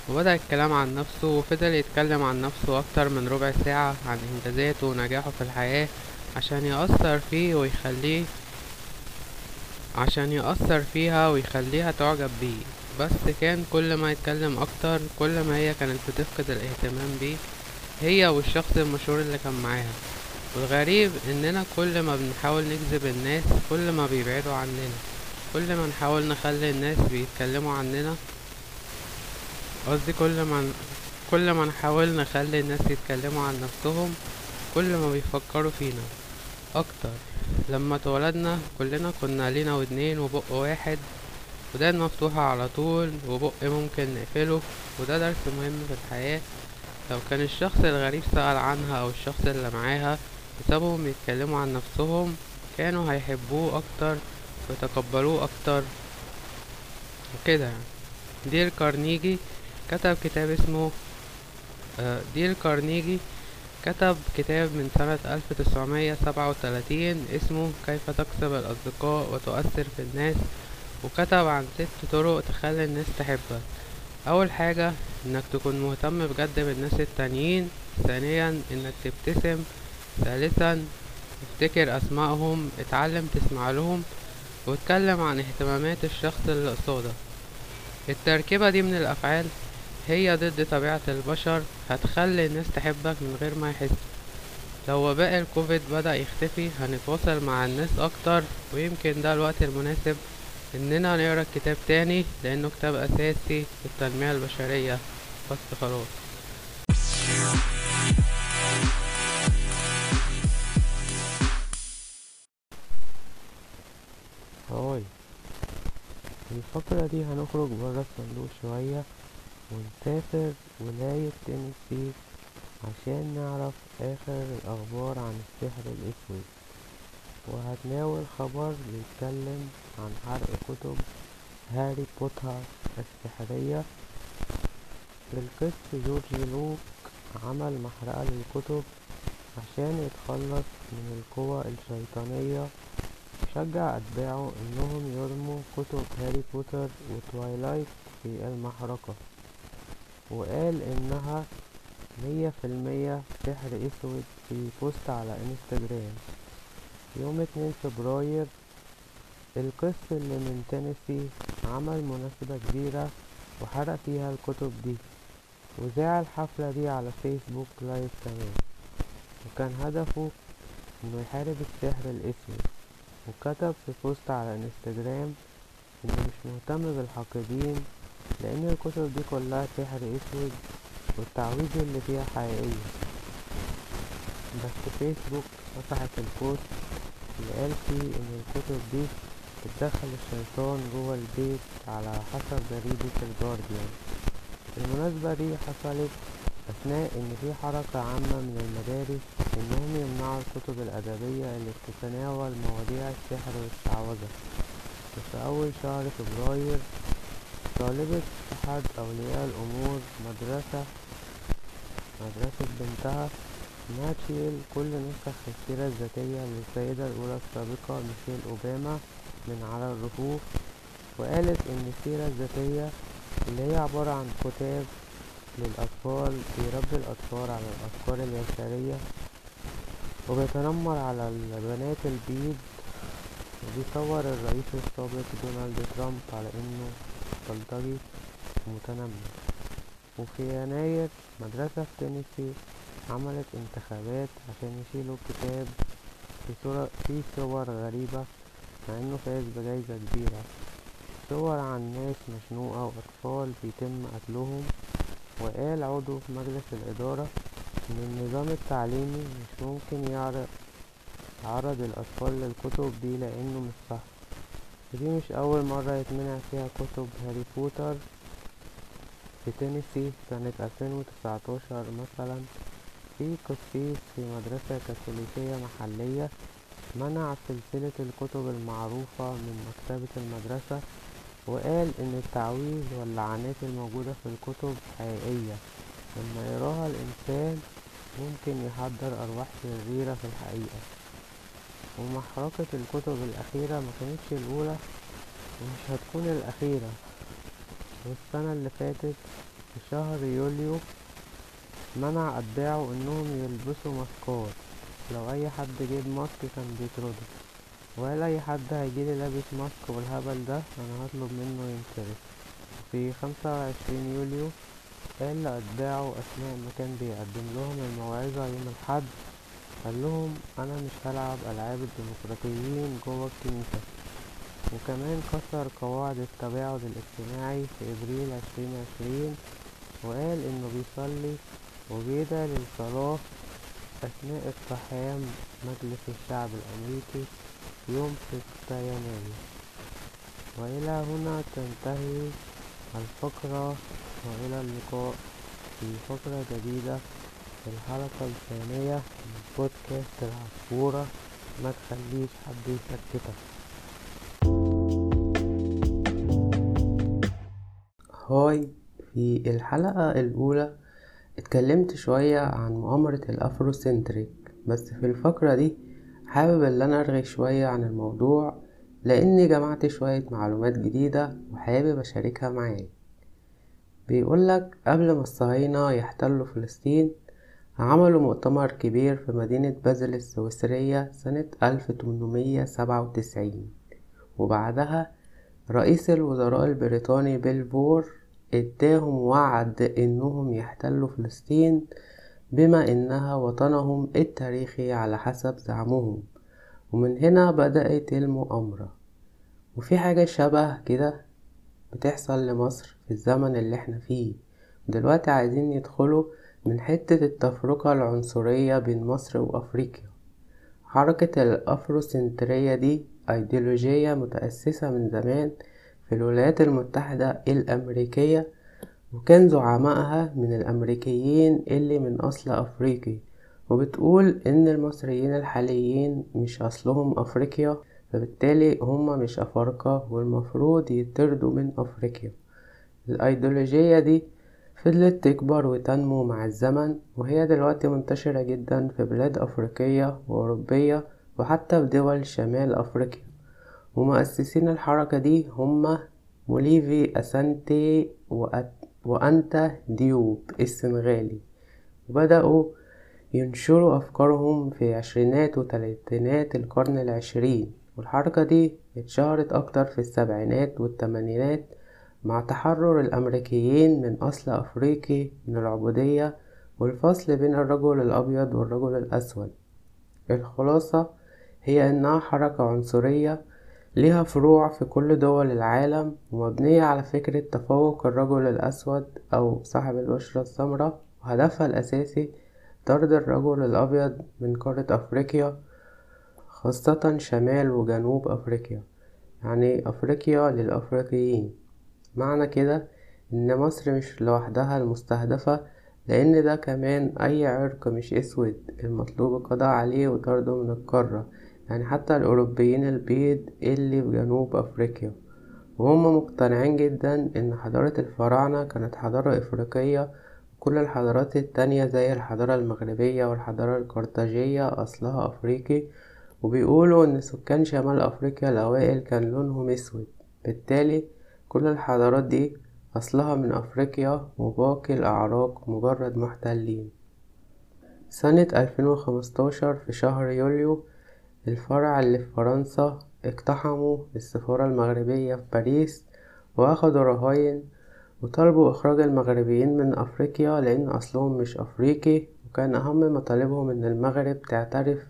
وبدأ الكلام عن نفسه وفضل يتكلم عن نفسه أكتر من ربع ساعة عن إنجازاته ونجاحه في الحياة عشان يأثر فيه ويخليه عشان يأثر فيها ويخليها تعجب بيه. بس كان كل ما يتكلم أكتر كل ما هي كانت بتفقد الاهتمام بيه هي والشخص المشهور اللي كان معاها. والغريب إننا كل ما بنحاول نجذب الناس كل ما بيبعدوا عننا. كل ما نحاول نخلي الناس بيتكلموا عننا. قصدي كل ما كل ما نحاول نخلي الناس يتكلموا عن نفسهم كل ما بيفكروا فينا. أكتر لما اتولدنا كلنا كنا لينا ودنين وبق واحد ودان مفتوحة على طول وبق ممكن نقفله وده درس مهم في الحياة. لو كان الشخص الغريب سأل عنها أو الشخص اللي معاها وسابهم يتكلموا عن نفسهم كانوا هيحبوه أكتر ويتقبلوه أكتر وكده يعني. ديل كارنيجي كتب كتاب اسمه آه، ديل كارنيجي كتب كتاب من سنة 1937 اسمه كيف تكسب الأصدقاء وتؤثر في الناس وكتب عن ست طرق تخلي الناس تحبك. أول حاجة إنك تكون مهتم بجد بالناس التانيين ثانيا إنك تبتسم ثالثا افتكر أسمائهم اتعلم تسمع لهم واتكلم عن اهتمامات الشخص اللي قصادك التركيبة دي من الأفعال هي ضد طبيعة البشر هتخلي الناس تحبك من غير ما يحسوا لو وباء الكوفيد بدأ يختفي هنتواصل مع الناس أكتر ويمكن ده الوقت المناسب إننا نقرأ كتاب تاني لأنه كتاب أساسي في التنمية البشرية. بس خلاص. Hi. في الفقرة دي هنخرج برا الصندوق شوية ونسافر ولاية تينيسي عشان نعرف آخر الأخبار عن السحر الأسود. وهتناول خبر بيتكلم عن حرق كتب هاري بوتر السحرية. للقس جورج لوك عمل محرقة للكتب عشان يتخلص من القوى الشيطانية. شجع أتباعه إنهم يرموا كتب هاري بوتر وتوايلايت في المحرقة وقال إنها مية في المية سحر أسود في post على إنستجرام. يوم اتنين فبراير القس اللي من تينيسي عمل مناسبة كبيرة وحرق فيها الكتب دي وذاع الحفلة دي على فيسبوك live كمان. وكان هدفه إنه يحارب السحر الاسود وكتب في post على انستجرام إنه مش مهتم بالحاقدين لأن الكتب دي كلها سحر أسود والتعويذ اللي فيها حقيقية. بس فيسبوك مسحت ال post اللي قال فيه إن الكتب دي بتدخل الشيطان جوه البيت على حسب جريدة الجارديان. المناسبة دي حصلت أثناء إن في حركة عامة من المدارس إنهم يمنعوا الكتب الأدبية اللي بتتناول مواضيع السحر والشعوذة وفي أول شهر فبراير طالبة أحد أولياء الأمور مدرسة مدرسة بنتها إنها تشيل كل نسخ السيرة الذاتية للسيدة الأولى السابقة ميشيل أوباما من على الرفوف وقالت إن السيرة الذاتية اللي هي عبارة عن كتاب للأطفال بيربي الأطفال على الأفكار اليسارية وبيتنمر على البنات البيض. وبيصور الرئيس السابق دونالد ترامب على إنه بلطجي ومتنمر وفي يناير مدرسة في تينيسي عملت انتخابات عشان يشيلوا الكتاب في صور, غريبة مع إنه فاز بجايزة كبيرة. صور عن ناس مشنوقة وأطفال بيتم قتلهم وقال عضو في مجلس الإدارة إن النظام التعليمي مش ممكن يعرض عرض الأطفال للكتب دي لأنه مش صح. ودي مش أول مرة يتمنع فيها كتب هاري بوتر في تينيسي سنة 2019 مثلا. في قسيس في مدرسة كاثوليكية محلية منع سلسلة الكتب المعروفة من مكتبة المدرسة وقال إن التعويذ واللعنات الموجودة في الكتب حقيقية. لما يراها الإنسان ممكن يحضر أرواح شريرة في الحقيقة. ومحرقة الكتب الأخيرة ما كانتش الأولى ومش هتكون الأخيرة. والسنة اللي فاتت في شهر يوليو منع أتباعه إنهم يلبسوا ماسكات. لو أي حد جيب ماسك كان بيطرده. وقال أي حد هيجيلي لابس ماسك والهبل ده أنا هطلب منه ينصرف. في خمسة وعشرين يوليو قال لأتباعه أثناء ما كان بيقدم لهم الموعظة يوم الحد قال لهم أنا مش هلعب ألعاب الديمقراطيين جوه الكنيسة. وكمان كسر قواعد التباعد الاجتماعي في إبريل عشرين عشرين وقال إنه بيصلي وبيدعي للصلاة أثناء اقتحام مجلس الشعب الأمريكي يوم ستة يناير. وإلى هنا تنتهي الفقرة وإلى اللقاء في فقرة جديدة في الحلقة الثانية من بودكاست العصفورة. ما تخليش حد يسكتك هاي في الحلقة الأولى اتكلمت شوية عن مؤامرة الأفروسنتريك بس في الفقرة دي حابب إن أنا أرغي شوية عن الموضوع لأني جمعت شوية معلومات جديدة وحابب أشاركها معاك. بيقولك قبل ما الصهاينة يحتلوا فلسطين عملوا مؤتمر كبير في مدينة بازل السويسرية سنة 1897 وبعدها رئيس الوزراء البريطاني بيل فور إداهم وعد إنهم يحتلوا فلسطين بما إنها وطنهم التاريخي على حسب زعمهم. ومن هنا بدأت المؤامرة. وفي حاجة شبه كده بتحصل لمصر في الزمن اللي إحنا فيه. دلوقتي عايزين يدخلوا من حتة التفرقة العنصرية بين مصر وأفريقيا. حركة الأفروسنترية دي أيديولوجية متأسسة من زمان في الولايات المتحدة الأمريكية وكان زعمائها من الأمريكيين اللي من أصل أفريقي وبتقول إن المصريين الحاليين مش أصلهم أفريقيا فبالتالي هما مش أفارقة والمفروض يطردوا من أفريقيا. الأيديولوجية دي فضلت تكبر وتنمو مع الزمن وهي دلوقتي منتشرة جدا في بلاد أفريقية وأوروبية وحتى في دول شمال أفريقيا. ومؤسسين الحركة دي هما موليفي أسانتي وأنت ديوب السنغالي. وبدأوا ينشروا أفكارهم في عشرينات وتلاتينات القرن العشرين والحركة دي اتشهرت أكتر في السبعينات والتمانينات مع تحرر الأمريكيين من أصل أفريقي من العبودية والفصل بين الرجل الأبيض والرجل الأسود. الخلاصة هي إنها حركة عنصرية ليها فروع في كل دول العالم ومبنية على فكرة تفوق الرجل الأسود أو صاحب البشرة السمراء وهدفها الأساسي طرد الرجل الأبيض من قارة أفريقيا خاصة شمال وجنوب أفريقيا يعني أفريقيا للأفريقيين. معنى كده إن مصر مش لوحدها المستهدفة لأن ده كمان أي عرق مش أسود المطلوب القضاء عليه وطرده من القارة. يعني حتى الأوروبيين البيض اللي في جنوب أفريقيا. وهم مقتنعين جدا إن حضارة الفراعنة كانت حضارة إفريقية كل الحضارات التانية زي الحضارة المغربية والحضارة القرطاجية أصلها أفريقي. وبيقولوا إن سكان شمال أفريقيا الأوائل كان لونهم أسود. بالتالي كل الحضارات دي أصلها من أفريقيا وباقي الأعراق مجرد محتلين. سنة ألفين وخمستاشر في شهر يوليو الفرع اللي في فرنسا اقتحموا السفارة المغربية في باريس وأخدوا رهاين وطلبوا إخراج المغربيين من أفريقيا لأن أصلهم مش أفريقي وكان أهم مطالبهم إن المغرب تعترف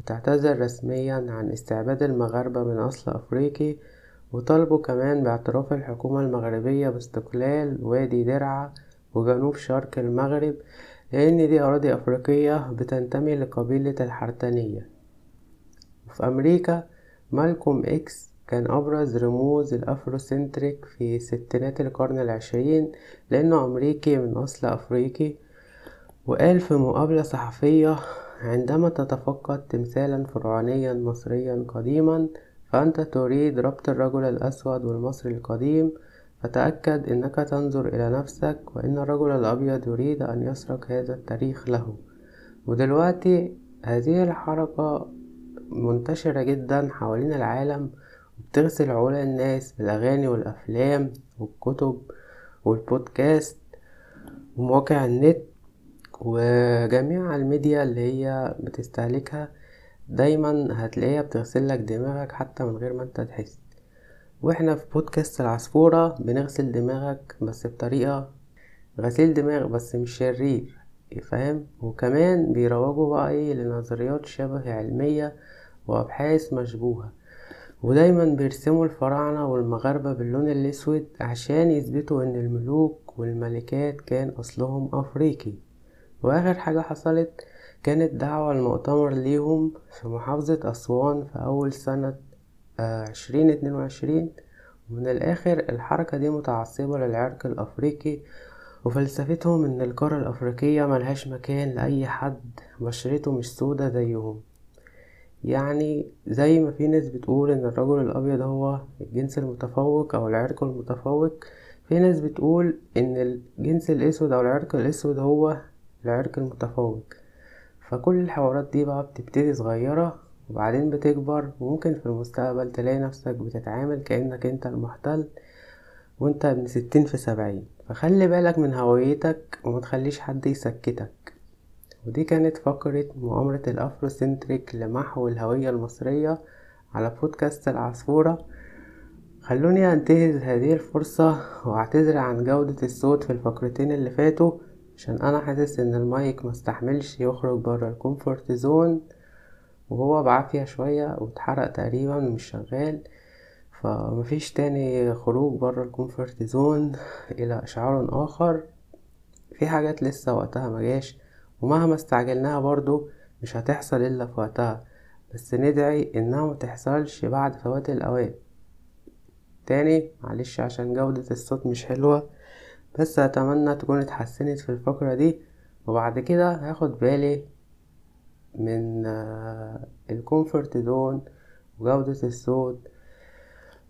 وتعتذر رسميا عن استعباد المغاربة من أصل أفريقي وطالبوا كمان باعتراف الحكومة المغربية باستقلال وادي درعا وجنوب شرق المغرب لأن دي أراضي أفريقية بتنتمي لقبيلة الحرتانية. وفي أمريكا مالكوم إكس كان أبرز رموز ال Afrocentric في ستينات القرن العشرين لأنه أمريكي من أصل أفريقي وقال في مقابلة صحفية عندما تتفقد تمثالا فرعونيا مصريا قديما. فأنت تريد ربط الرجل الأسود والمصري القديم. فتأكد أنك تنظر إلى نفسك وأن الرجل الأبيض يريد أن يسرق هذا التاريخ له. ودلوقتي هذه الحركة منتشرة جدا حوالين العالم وبتغسل عقول الناس بالأغاني والأفلام والكتب والبودكاست ومواقع النت وجميع الميديا اللي هي بتستهلكها. دايما هتلاقيها بتغسلك دماغك حتى من غير ما انت تحس. وإحنا في بودكاست العصفورة بنغسل دماغك بس بطريقة غسيل دماغ بس مش شرير فاهم؟ وكمان بيروجوا بقى إيه لنظريات شبه علمية وأبحاث مشبوهة. ودايما بيرسموا الفراعنة والمغاربة باللون الأسود عشان يثبتوا إن الملوك والملكات كان أصلهم أفريقي. وآخر حاجة حصلت كانت دعوة المؤتمر ليهم في محافظة أسوان في أول سنة عشرين اتنين وعشرين. ومن الآخر الحركة دي متعصبة للعرق الأفريقي وفلسفتهم إن القارة الأفريقية ملهاش مكان لأي حد بشرته مش سودة زيهم. يعني زي ما في ناس بتقول إن الرجل الأبيض هو الجنس المتفوق أو العرق المتفوق في ناس بتقول إن الجنس الأسود أو العرق الأسود هو العرق المتفوق. فكل الحوارات دي بقى بتبتدي صغيرة وبعدين بتكبر وممكن في المستقبل تلاقي نفسك بتتعامل كأنك أنت المحتل وأنت ابن ستين في سبعين. فخلي بالك من هويتك ومتخليش حد يسكتك. ودي كانت فقرة مؤامرة ال Afrocentric لمحو الهوية المصرية على بودكاست العصفورة. خلوني أنتهز هذه الفرصة وأعتذر عن جودة الصوت في الفقرتين اللي فاتوا عشان أنا حاسس إن المايك مستحملش يخرج برا ال comfort zone وهو بعافية شوية واتحرق تقريبا مش شغال فمفيش تاني خروج برا ال comfort zone إلى إشعار آخر. في حاجات لسه وقتها مجاش ومهما استعجلناها برضو مش هتحصل إلا في وقتها بس ندعي إنها متحصلش بعد فوات الأوان. تاني معلش عشان جودة الصوت مش حلوة بس أتمنى تكون اتحسنت في الفقرة دي. وبعد كده هاخد بالي من ال comfort zone وجودة الصوت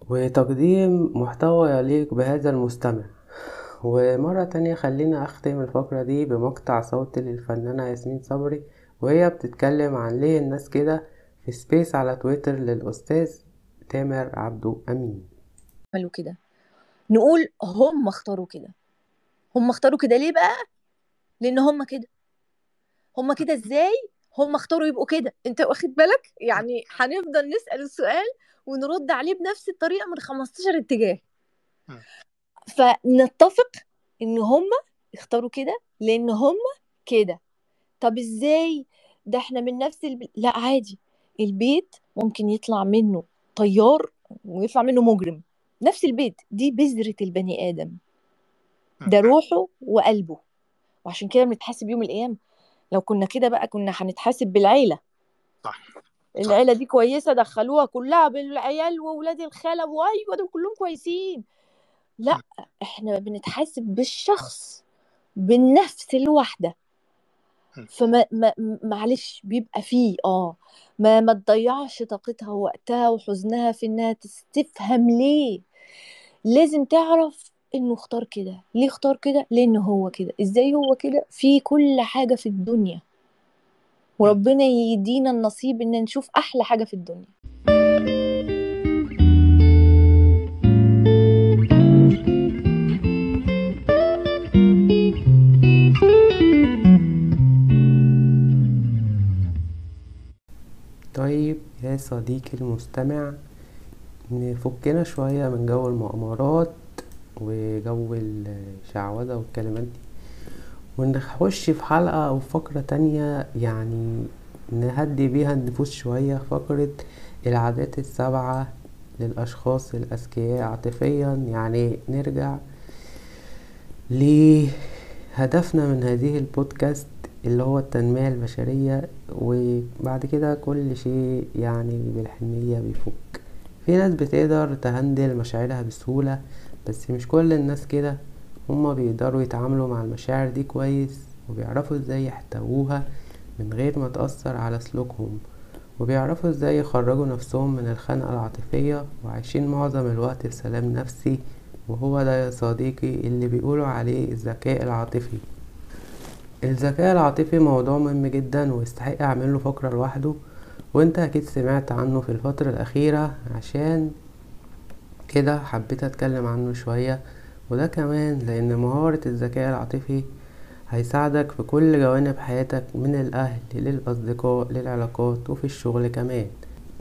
وتقديم محتوى يليق بهذا المستمع. ومرة تانية خلينا أختم الفقرة دي بمقطع صوتي للفنانة ياسمين صبري وهي بتتكلم عن ليه الناس كده في سبيس على تويتر للأستاذ تامر عبدو أمين. عملوا كده. نقول هم اختاروا كده. هم اختاروا كده ليه بقى؟ لأن هم كده. هم كده إزاي؟ هم اختاروا يبقوا كده. أنت واخد بالك؟ يعني هنفضل نسأل السؤال ونرد عليه بنفس الطريقة من 15 اتجاه. فنتفق إن هم اختاروا كده لأن هم كده. طب إزاي؟ ده إحنا من نفس البيت لا عادي. البيت ممكن يطلع منه طيار ويطلع منه مجرم. نفس البيت. دي بذرة البني آدم. ده روحه وقلبه. وعشان كده بنتحاسب يوم القيامة. لو كنا كده بقى كنا هنتحاسب بالعيلة. صح. العيلة دي كويسة دخلوها كلها بالعيال وولاد الخالة. وأيوة دول كلهم كويسين. لا إحنا بنتحاسب بالشخص بالنفس الواحدة فما ما معلش بيبقى فيه آه ما ما تضيعش طاقتها ووقتها وحزنها في إنها تستفهم ليه؟ لازم تعرف إنه اختار كده. ليه اختار كده؟ لأن هو كده. إزاي هو كده؟ في كل حاجة في الدنيا. وربنا يدينا النصيب إن نشوف أحلى حاجة في الدنيا. طيب يا صديقي المستمع نفكنا شوية من جو المؤامرات وجو الشعوذة والكلمات دي. ونخش في حلقة أو فقرة تانية يعني نهدي بيها النفوس شوية فقرة العادات السبعة للأشخاص الأذكياء عاطفيا. يعني نرجع لهدفنا من هذه البودكاست اللي هو التنمية البشرية وبعد كده كل شيء يعني بالحنية بيفك. في ناس بتقدر تهندل مشاعرها بسهولة بس مش كل الناس كده. هما بيقدروا يتعاملوا مع المشاعر دي كويس وبيعرفوا إزاي يحتووها من غير ما تأثر على سلوكهم. وبيعرفوا إزاي يخرجوا نفسهم من الخنقة العاطفية وعايشين معظم الوقت في سلام نفسي. وهو ده يا صديقي اللي بيقولوا عليه الذكاء العاطفي. الذكاء العاطفي موضوع مهم جدا ويستحق أعمله فقرة لوحده وأنت أكيد سمعت عنه في الفترة الأخيرة. عشان كده حبيت أتكلم عنه شوية وده كمان لأن مهارة الذكاء العاطفي هيساعدك في كل جوانب حياتك من الأهل للأصدقاء للعلاقات وفي الشغل كمان.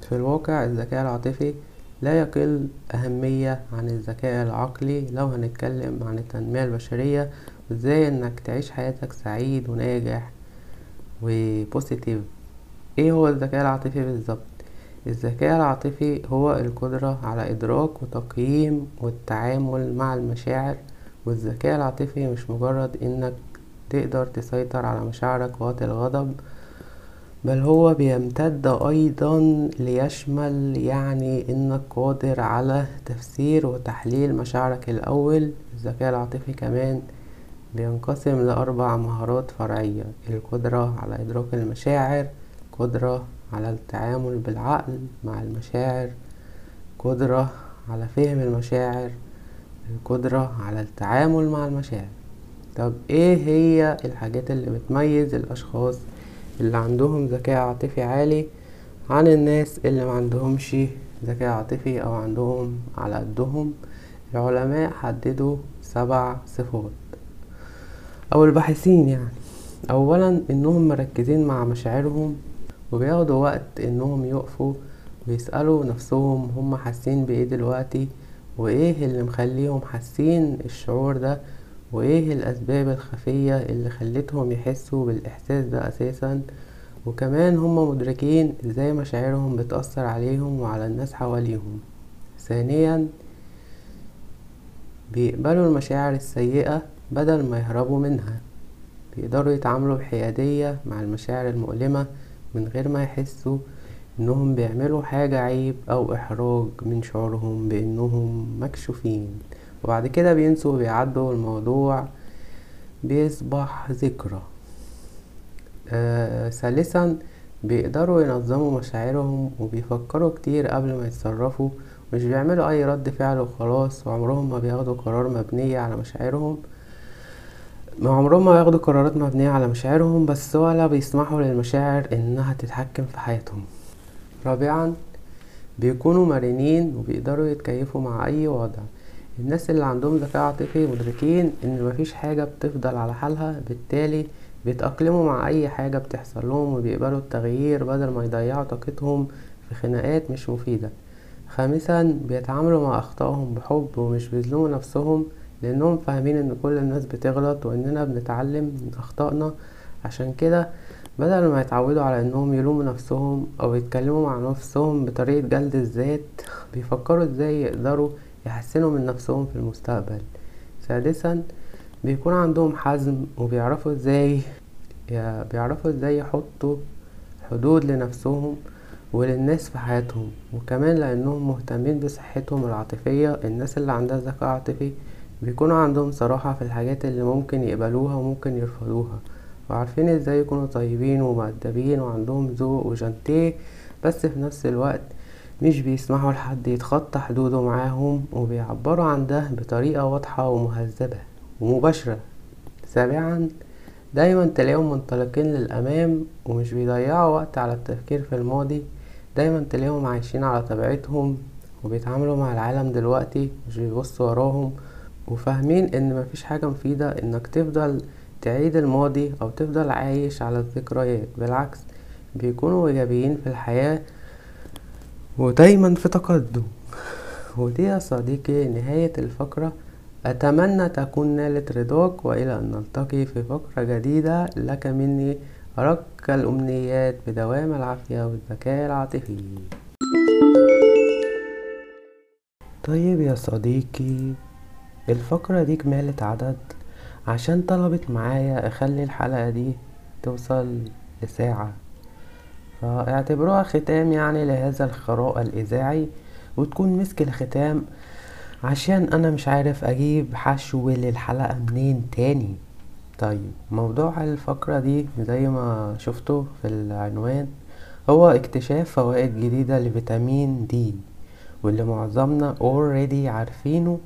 في الواقع الذكاء العاطفي لا يقل أهمية عن الذكاء العقلي. لو هنتكلم عن التنمية البشرية وازاي انك تعيش حياتك سعيد وناجح وبوزيتيف إيه هو الذكاء العاطفي بالظبط؟ الذكاء العاطفي هو القدرة على إدراك وتقييم والتعامل مع المشاعر والذكاء العاطفي مش مجرد إنك تقدر تسيطر على مشاعرك وقت الغضب بل هو بيمتد أيضا ليشمل يعني إنك قادر على تفسير وتحليل مشاعرك الأول. الذكاء العاطفي كمان بينقسم لأربع مهارات فرعية القدرة على إدراك المشاعر قدرة على التعامل بالعقل مع المشاعر قدرة على فهم المشاعر القدرة على التعامل مع المشاعر. طب إيه هي الحاجات اللي بتميز الأشخاص اللي عندهم ذكاء عاطفي عالي عن الناس اللي ما عندهمش ذكاء عاطفي أو عندهم على قدهم؟ العلماء حددوا سبع صفات. أو الباحثين يعني. اولا إنهم مركزين مع مشاعرهم وبياخدوا وقت إنهم يقفوا ويسألوا نفسهم هم حاسين بإيه دلوقتي وإيه اللي مخليهم حاسين الشعور ده وإيه الأسباب الخفية اللي خلتهم يحسوا بالإحساس ده أساسا. وكمان هم مدركين إزاي مشاعرهم بتأثر عليهم وعلى الناس حواليهم. ثانيا بيقبلوا المشاعر السيئة بدل ما يهربوا منها. بيقدروا يتعاملوا بحيادية مع المشاعر المؤلمة من غير ما يحسوا إنهم بيعملوا حاجة عيب أو إحراج من شعورهم بإنهم مكشوفين. وبعد كده بينسوا وبيعدوا الموضوع بيصبح ذكرى. آه ثالثا بيقدروا ينظموا مشاعرهم وبيفكروا كتير قبل ما يتصرفوا. مش بيعملوا أي رد فعل وخلاص وعمرهم ما بياخدوا قرار مبنية على مشاعرهم ما عمرهم ما ياخدوا قرارات مبنية على مشاعرهم بس ولا بيسمحوا للمشاعر إنها تتحكم في حياتهم. رابعا بيكونوا مرنين وبيقدروا يتكيفوا مع أي وضع. الناس اللي عندهم ذكاء عاطفي مدركين إن مفيش حاجة بتفضل على حالها بالتالي بيتأقلموا مع أي حاجة بتحصل لهم وبيقبلوا التغيير بدل ما يضيعوا طاقتهم في خناقات مش مفيدة. خامسا بيتعاملوا مع أخطائهم بحب ومش بيظلموا نفسهم لأنهم فاهمين إن كل الناس بتغلط وإننا بنتعلم من أخطائنا. عشان كده بدل ما يتعودوا على إنهم يلوموا نفسهم أو يتكلموا مع نفسهم بطريقة جلد الذات بيفكروا إزاي يقدروا يحسنوا من نفسهم في المستقبل. سادسا بيكون عندهم حزم وبيعرفوا إزاي بيعرفوا إزاي يحطوا حدود لنفسهم وللناس في حياتهم. وكمان لأنهم مهتمين بصحتهم العاطفية الناس اللي عندها ذكاء عاطفي بيكونوا عندهم صراحة في الحاجات اللي ممكن يقبلوها وممكن يرفضوها. وعارفين إزاي يكونوا طيبين ومؤدبين وعندهم ذوق وجانتيه بس في نفس الوقت مش بيسمحوا لحد يتخطى حدوده معاهم وبيعبروا عن ده بطريقة واضحة ومهذبة ومباشرة. سابعا دايما تلاقيهم منطلقين للأمام ومش بيضيعوا وقت على التفكير في الماضي. دايما تلاقيهم عايشين على طبيعتهم وبيتعاملوا مع العالم دلوقتي مش بيبصوا وراهم وفاهمين إن مفيش حاجة مفيدة إنك تفضل تعيد الماضي أو تفضل عايش على الذكريات بالعكس بيكونوا إيجابيين في الحياة ودايما في تقدم. ودي يا صديقي نهاية الفقرة. أتمنى تكون نالت رضاك وإلى أن نلتقي في فقرة جديدة. لك مني أرق الأمنيات بدوام العافية والذكاء العاطفي. طيب يا صديقي الفقرة دي كمالة عدد عشان طلبت معايا أخلي الحلقة دي توصل لساعة. فاعتبروها ختام يعني لهذا الخراء الإذاعي وتكون مسك الختام عشان أنا مش عارف أجيب حشو للحلقة منين تاني. طيب موضوع الفقرة دي زي ما شفتوا في العنوان هو اكتشاف فوائد جديدة لفيتامين دي واللي معظمنا already عارفينه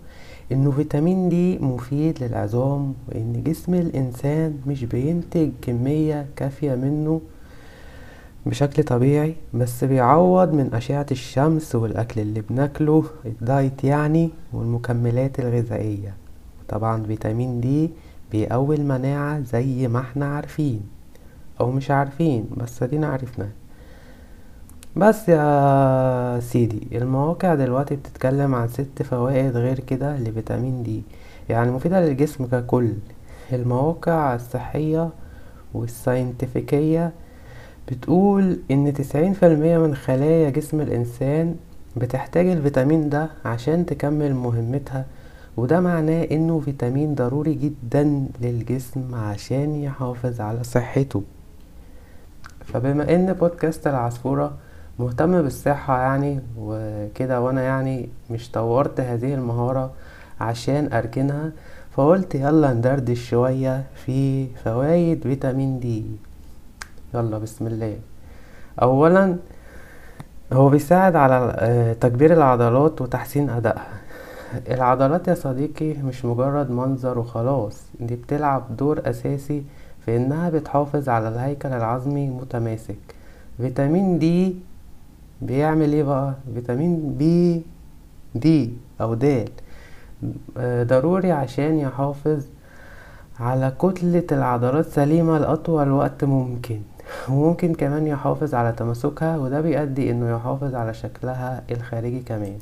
إنه فيتامين دي مفيد للعظام وإن جسم الإنسان مش بينتج كمية كافية منه بشكل طبيعي بس بيعوض من أشعة الشمس والأكل اللي بناكله الدايت يعني والمكملات الغذائية. طبعا فيتامين دي بيقوي المناعة زي ما إحنا عارفين أو مش عارفين بس ادينا عرفنا بس يا سيدي المواقع دلوقتي بتتكلم عن ست فوائد غير كده لفيتامين دي يعني مفيدة للجسم ككل. المواقع الصحية والساينتفكية بتقول إن تسعين في المية من خلايا جسم الإنسان بتحتاج الفيتامين ده عشان تكمل مهمتها وده معناه إنه فيتامين ضروري جدا للجسم عشان يحافظ على صحته. فبما إن بودكاست العصفورة مهتم بالصحة يعني وكده وأنا يعني مش طورت هذه المهارة عشان أركنها فقلت يلا ندردش شوية في فوائد فيتامين دي. يلا بسم الله. اولا هو بيساعد على تكبير العضلات وتحسين أدائها. العضلات يا صديقي مش مجرد منظر وخلاص دي بتلعب دور أساسي في إنها بتحافظ على الهيكل العظمي متماسك. فيتامين دي بيعمل إيه بقى؟ فيتامين بي دي أو د. ضروري عشان يحافظ على كتلة العضلات سليمة لأطول وقت ممكن. وممكن كمان يحافظ على تماسكها وده بيؤدي إنه يحافظ على شكلها الخارجي كمان.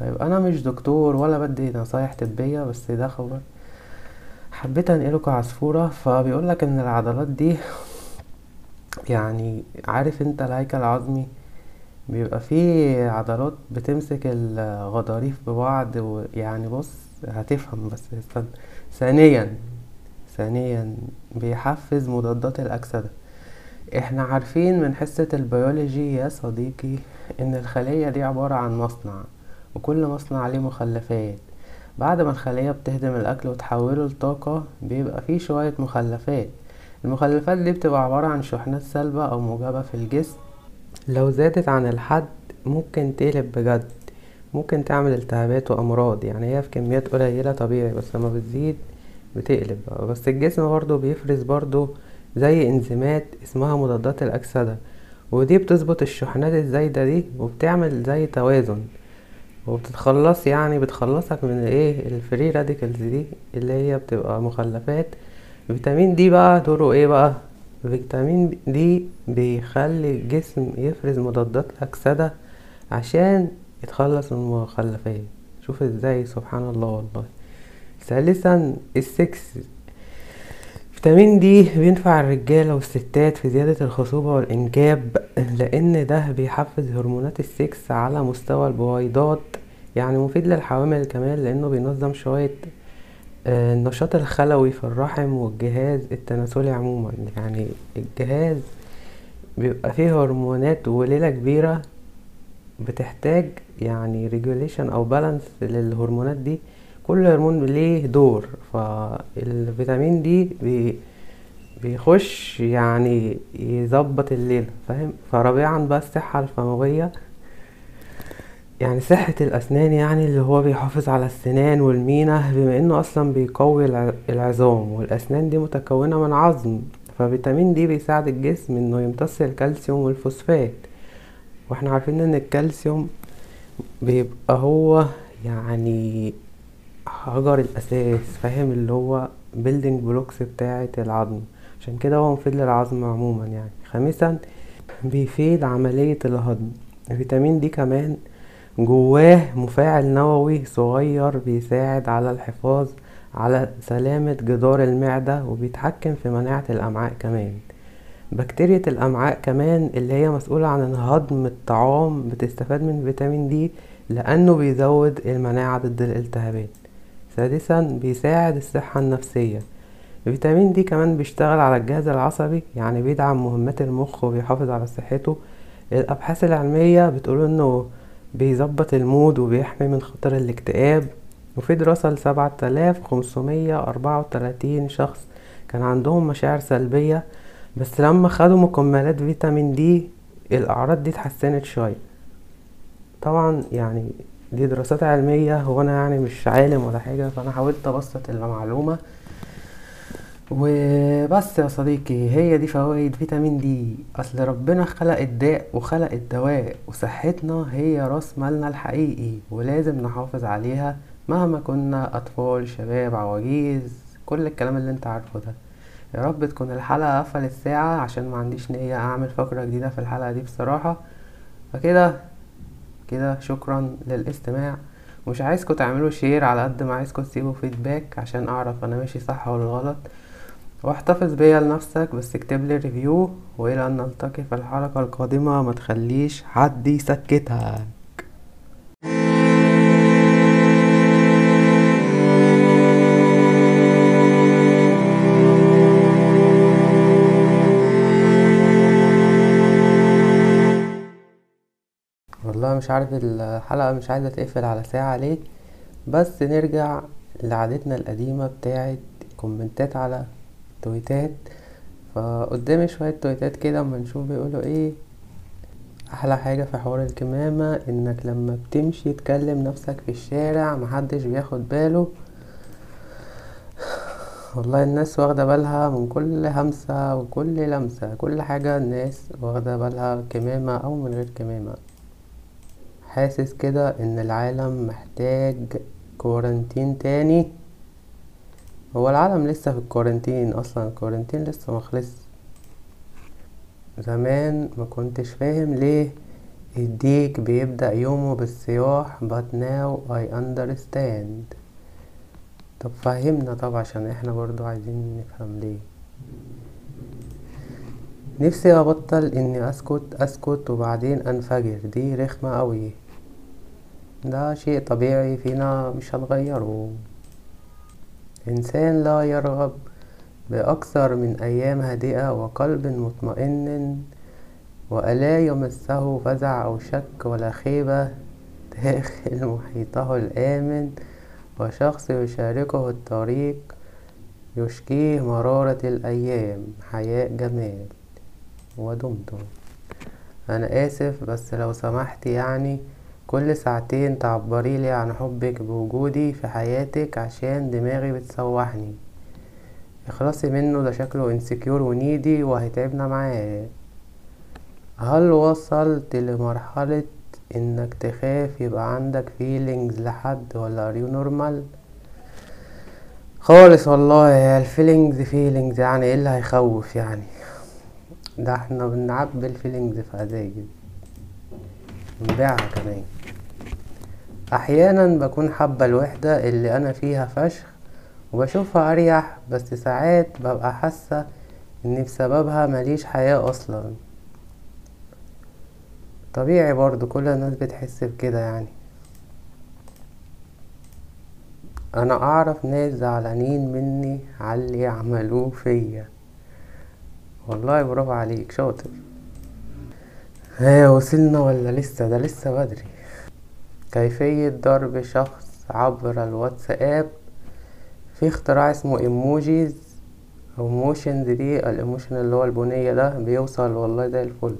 طيب أنا مش دكتور ولا بدي نصايح طبية بس ده خبر حبيت انقلكوا عصفورة فبيقولك إن العضلات دي يعني عارف أنت الهيكل العظمي؟ بيبقى فيه عضلات بتمسك الغضاريف ببعض ويعني بص هتفهم بس استنى. ثانيا ثانيا بيحفز مضادات الأكسدة. إحنا عارفين من حصة البيولوجي يا صديقي إن الخلية دي عبارة عن مصنع وكل مصنع عليه مخلفات. بعد ما الخلية بتهدم الأكل وتحوله لطاقة بيبقى فيه شوية مخلفات. المخلفات دي بتبقى عبارة عن شحنات سلبة أو موجبة في الجسم لو زادت عن الحد ممكن تقلب بجد ممكن تعمل التهابات وأمراض يعني هي في كميات قليلة طبيعي بس لما بتزيد بتقلب. بس الجسم برضو بيفرز برضو زي إنزيمات اسمها مضادات الأكسدة ودي بتظبط الشحنات الزايدة دي وبتعمل زي توازن. وبتتخلص يعني بتخلصك من إيه ال free radicals دي اللي هي بتبقى مخلفات. فيتامين دي بقى دوره إيه بقى؟ فيتامين دي بيخلي الجسم يفرز مضادات الأكسدة عشان يتخلص من المخلفات شوف إزاي سبحان الله والله. ثالثا السكس. فيتامين دي بينفع الرجالة والستات في زيادة الخصوبة والإنجاب لأن ده بيحفز هرمونات السكس على مستوى البويضات يعني مفيد للحوامل كمان لأنه بينظم شوية النشاط الخلوي في الرحم والجهاز التناسلي عموما. يعني الجهاز بيبقى فيه هرمونات وليلة كبيرة بتحتاج يعني regulation أو balance للهرمونات دي. كل هرمون ليه دور فال vitamin D بيخش يعني يظبط الليلة فاهم؟ فرابعا بقى الصحة الفموية يعني صحة الأسنان يعني اللي هو بيحافظ على السنان والمينا بما إنه أصلا بيقوي الع- العظام والأسنان دي متكونة من عظم ففيتامين دي بيساعد الجسم إنه يمتص الكالسيوم والفوسفات. وإحنا عارفين إن الكالسيوم بيبقى هو يعني حجر الأساس فاهم؟ اللي هو building blocks بتاعة العظم. عشان كده هو مفيد للعظم عموما يعني. خامسا بيفيد عملية الهضم. فيتامين دي كمان جواه مفاعل نووي صغير بيساعد على الحفاظ على سلامة جدار المعدة وبيتحكم في مناعة الأمعاء كمان. بكتيريا الأمعاء كمان اللي هي مسؤولة عن هضم الطعام بتستفاد من فيتامين دي لأنه بيزود المناعة ضد الالتهابات. سادسا بيساعد الصحة النفسية. فيتامين دي كمان بيشتغل على الجهاز العصبي يعني بيدعم مهمات المخ وبيحافظ على صحته. الأبحاث العلمية بتقول إنه بيظبط المود وبيحمي من خطر الاكتئاب. وفي دراسة لسبعة آلاف خمسمية أربعة وتلاتين شخص كان عندهم مشاعر سلبية بس لما خدوا مكملات فيتامين دي الأعراض دي اتحسنت شوية. طبعا يعني دي دراسات علمية هو أنا يعني مش عالم ولا حاجة فأنا حاولت أبسط المعلومة. وبس يا صديقي هي دي فوائد vitamin D. أصل ربنا خلق الداء وخلق الدواء وصحتنا هي راس مالنا الحقيقي ولازم نحافظ عليها مهما كنا أطفال شباب عواجيز كل الكلام اللي أنت عارفه ده. يا رب تكون الحلقة قفلت ساعة عشان ما عنديش نية أعمل فقرة جديدة في الحلقة دي بصراحة. فكده كده شكرا للاستماع. مش عايزكم تعملوا share على قد ما عايزكم تسيبوا feedback عشان أعرف أنا ماشي صح ولا غلط. واحتفظ بيا لنفسك بس اكتب لي ريفيو وإلى أن نلتقي في الحلقة القادمة. ما تخليش حد يسكتها والله مش عارف الحلقة مش عايزة تقفل على ساعة ليه بس نرجع لعادتنا القديمة بتاعت كومنتات على تويتات. فقدامي شوية تويتات كده أما نشوف بيقولوا إيه. أحلى حاجة في حوار الكمامة إنك لما بتمشي تكلم نفسك في الشارع محدش بياخد باله. والله الناس واخدة بالها من كل همسة وكل لمسة. كل حاجة الناس واخدة بالها كمامة أو من غير كمامة. حاسس كده إن العالم محتاج كورنتين تاني. هو العالم لسه في الكورنتين أصلا الكورنتين لسه مخلص زمان ما كنتش فاهم ليه الديك بيبدأ يومه بالصياح but now I understand. طب فهمنا طب عشان إحنا برضو عايزين نفهم ليه. نفسي أبطل إني أسكت أسكت وبعدين أنفجر. دي رخمة أوي. ده شيء طبيعي فينا مش هنغيره. إنسان لا يرغب بأكثر من أيام هادئة وقلب مطمئن وألا يمسه فزع أو شك ولا خيبة داخل محيطه الآمن وشخص يشاركه الطريق يشكيه مرارة الأيام حياء جمال. ودمتم. أنا آسف بس لو سمحت يعني كل ساعتين تعبريلي عن حبك بوجودي في حياتك عشان دماغي بتسوحني. اخلصي منه ده شكله insecure و needy وهيتعبنا معاه. هل وصلت لمرحلة إنك تخاف يبقى عندك feelings لحد ولا are you normal خالص والله ال feelings feelings يعني إيه اللي هيخوف يعني؟ ده إحنا بنعبي ال feelings في ازايز نبيعها كمان. أحيانا بكون حابة الوحدة اللي أنا فيها فشخ وبشوفها أريح بس ساعات ببقى حاسة إني بسببها مليش حياة أصلا. طبيعي برضو كل الناس بتحس بكده يعني. أنا أعرف ناس زعلانين مني على اللي عملوه فيا. والله برافو عليك شاطر. ها وصلنا ولا لسه؟ ده لسه بدري. كيفية ضرب شخص عبر الواتساب؟ في اختراع اسمه emojis emotions دي ال emotion اللي هو البونية ده بيوصل والله زي الفل.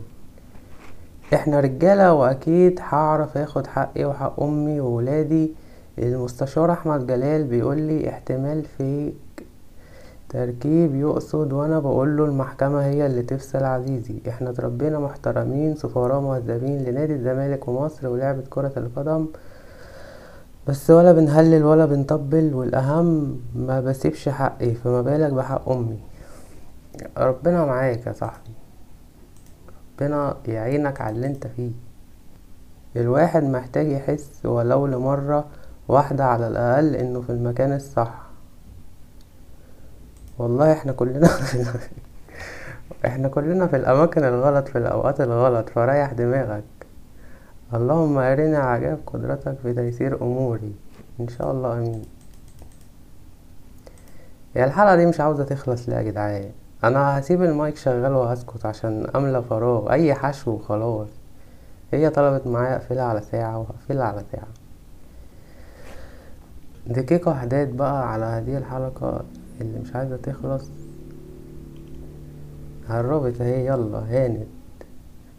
إحنا رجالة وأكيد هعرف آخد حقي وحق أمي وولادي. المستشار أحمد جلال بيقولي احتمال في تركيب يقصد وأنا بقوله المحكمة هي اللي تفصل عزيزي. إحنا اتربينا محترمين سفراء مهذبين لنادي الزمالك ومصر ولعبة كرة القدم. بس ولا بنهلل ولا بنطبل والأهم ما بسيبش حقي فما بالك بحق أمي. ربنا معاك يا صاحبي. ربنا يعينك على اللي انت فيه. الواحد محتاج يحس ولو لمرة واحدة على الأقل إنه في المكان الصح. والله إحنا كلنا إحنا كلنا في الأماكن الغلط في الأوقات الغلط فريح دماغك. اللهم أرنا عجائب قدرتك في تيسير أموري. إن شاء الله أمين. يا الحلقة دي مش عاوزة تخلص ليه يا جدعان؟ أنا هسيب المايك شغال وهسكت عشان أملى فراغ أي حشو وخلاص. هي طلبت معايا أقفلها على ساعة وهقفلها على ساعة. دقيقة حداد بقى على هذه الحلقة. اللي مش عايزة تخلص. هربت اهي يلا هانت.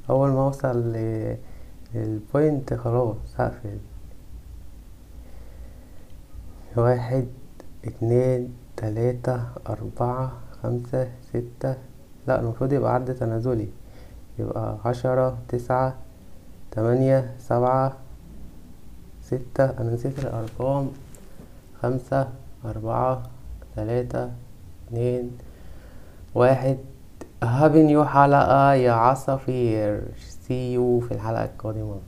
أول ما أوصل ل- للبوينت خلاص هقفل. واحد اتنين تلاتة أربعة خمسة ستة. لا المفروض يبقى عد تنازلي. يبقى عشرة تسعة تمانية سبعة ستة. أنا نسيت الأرقام. خمسة أربعة تلاتة اتنين واحد. happy new حلقة يا عصافير. see you في الحلقة القادمة.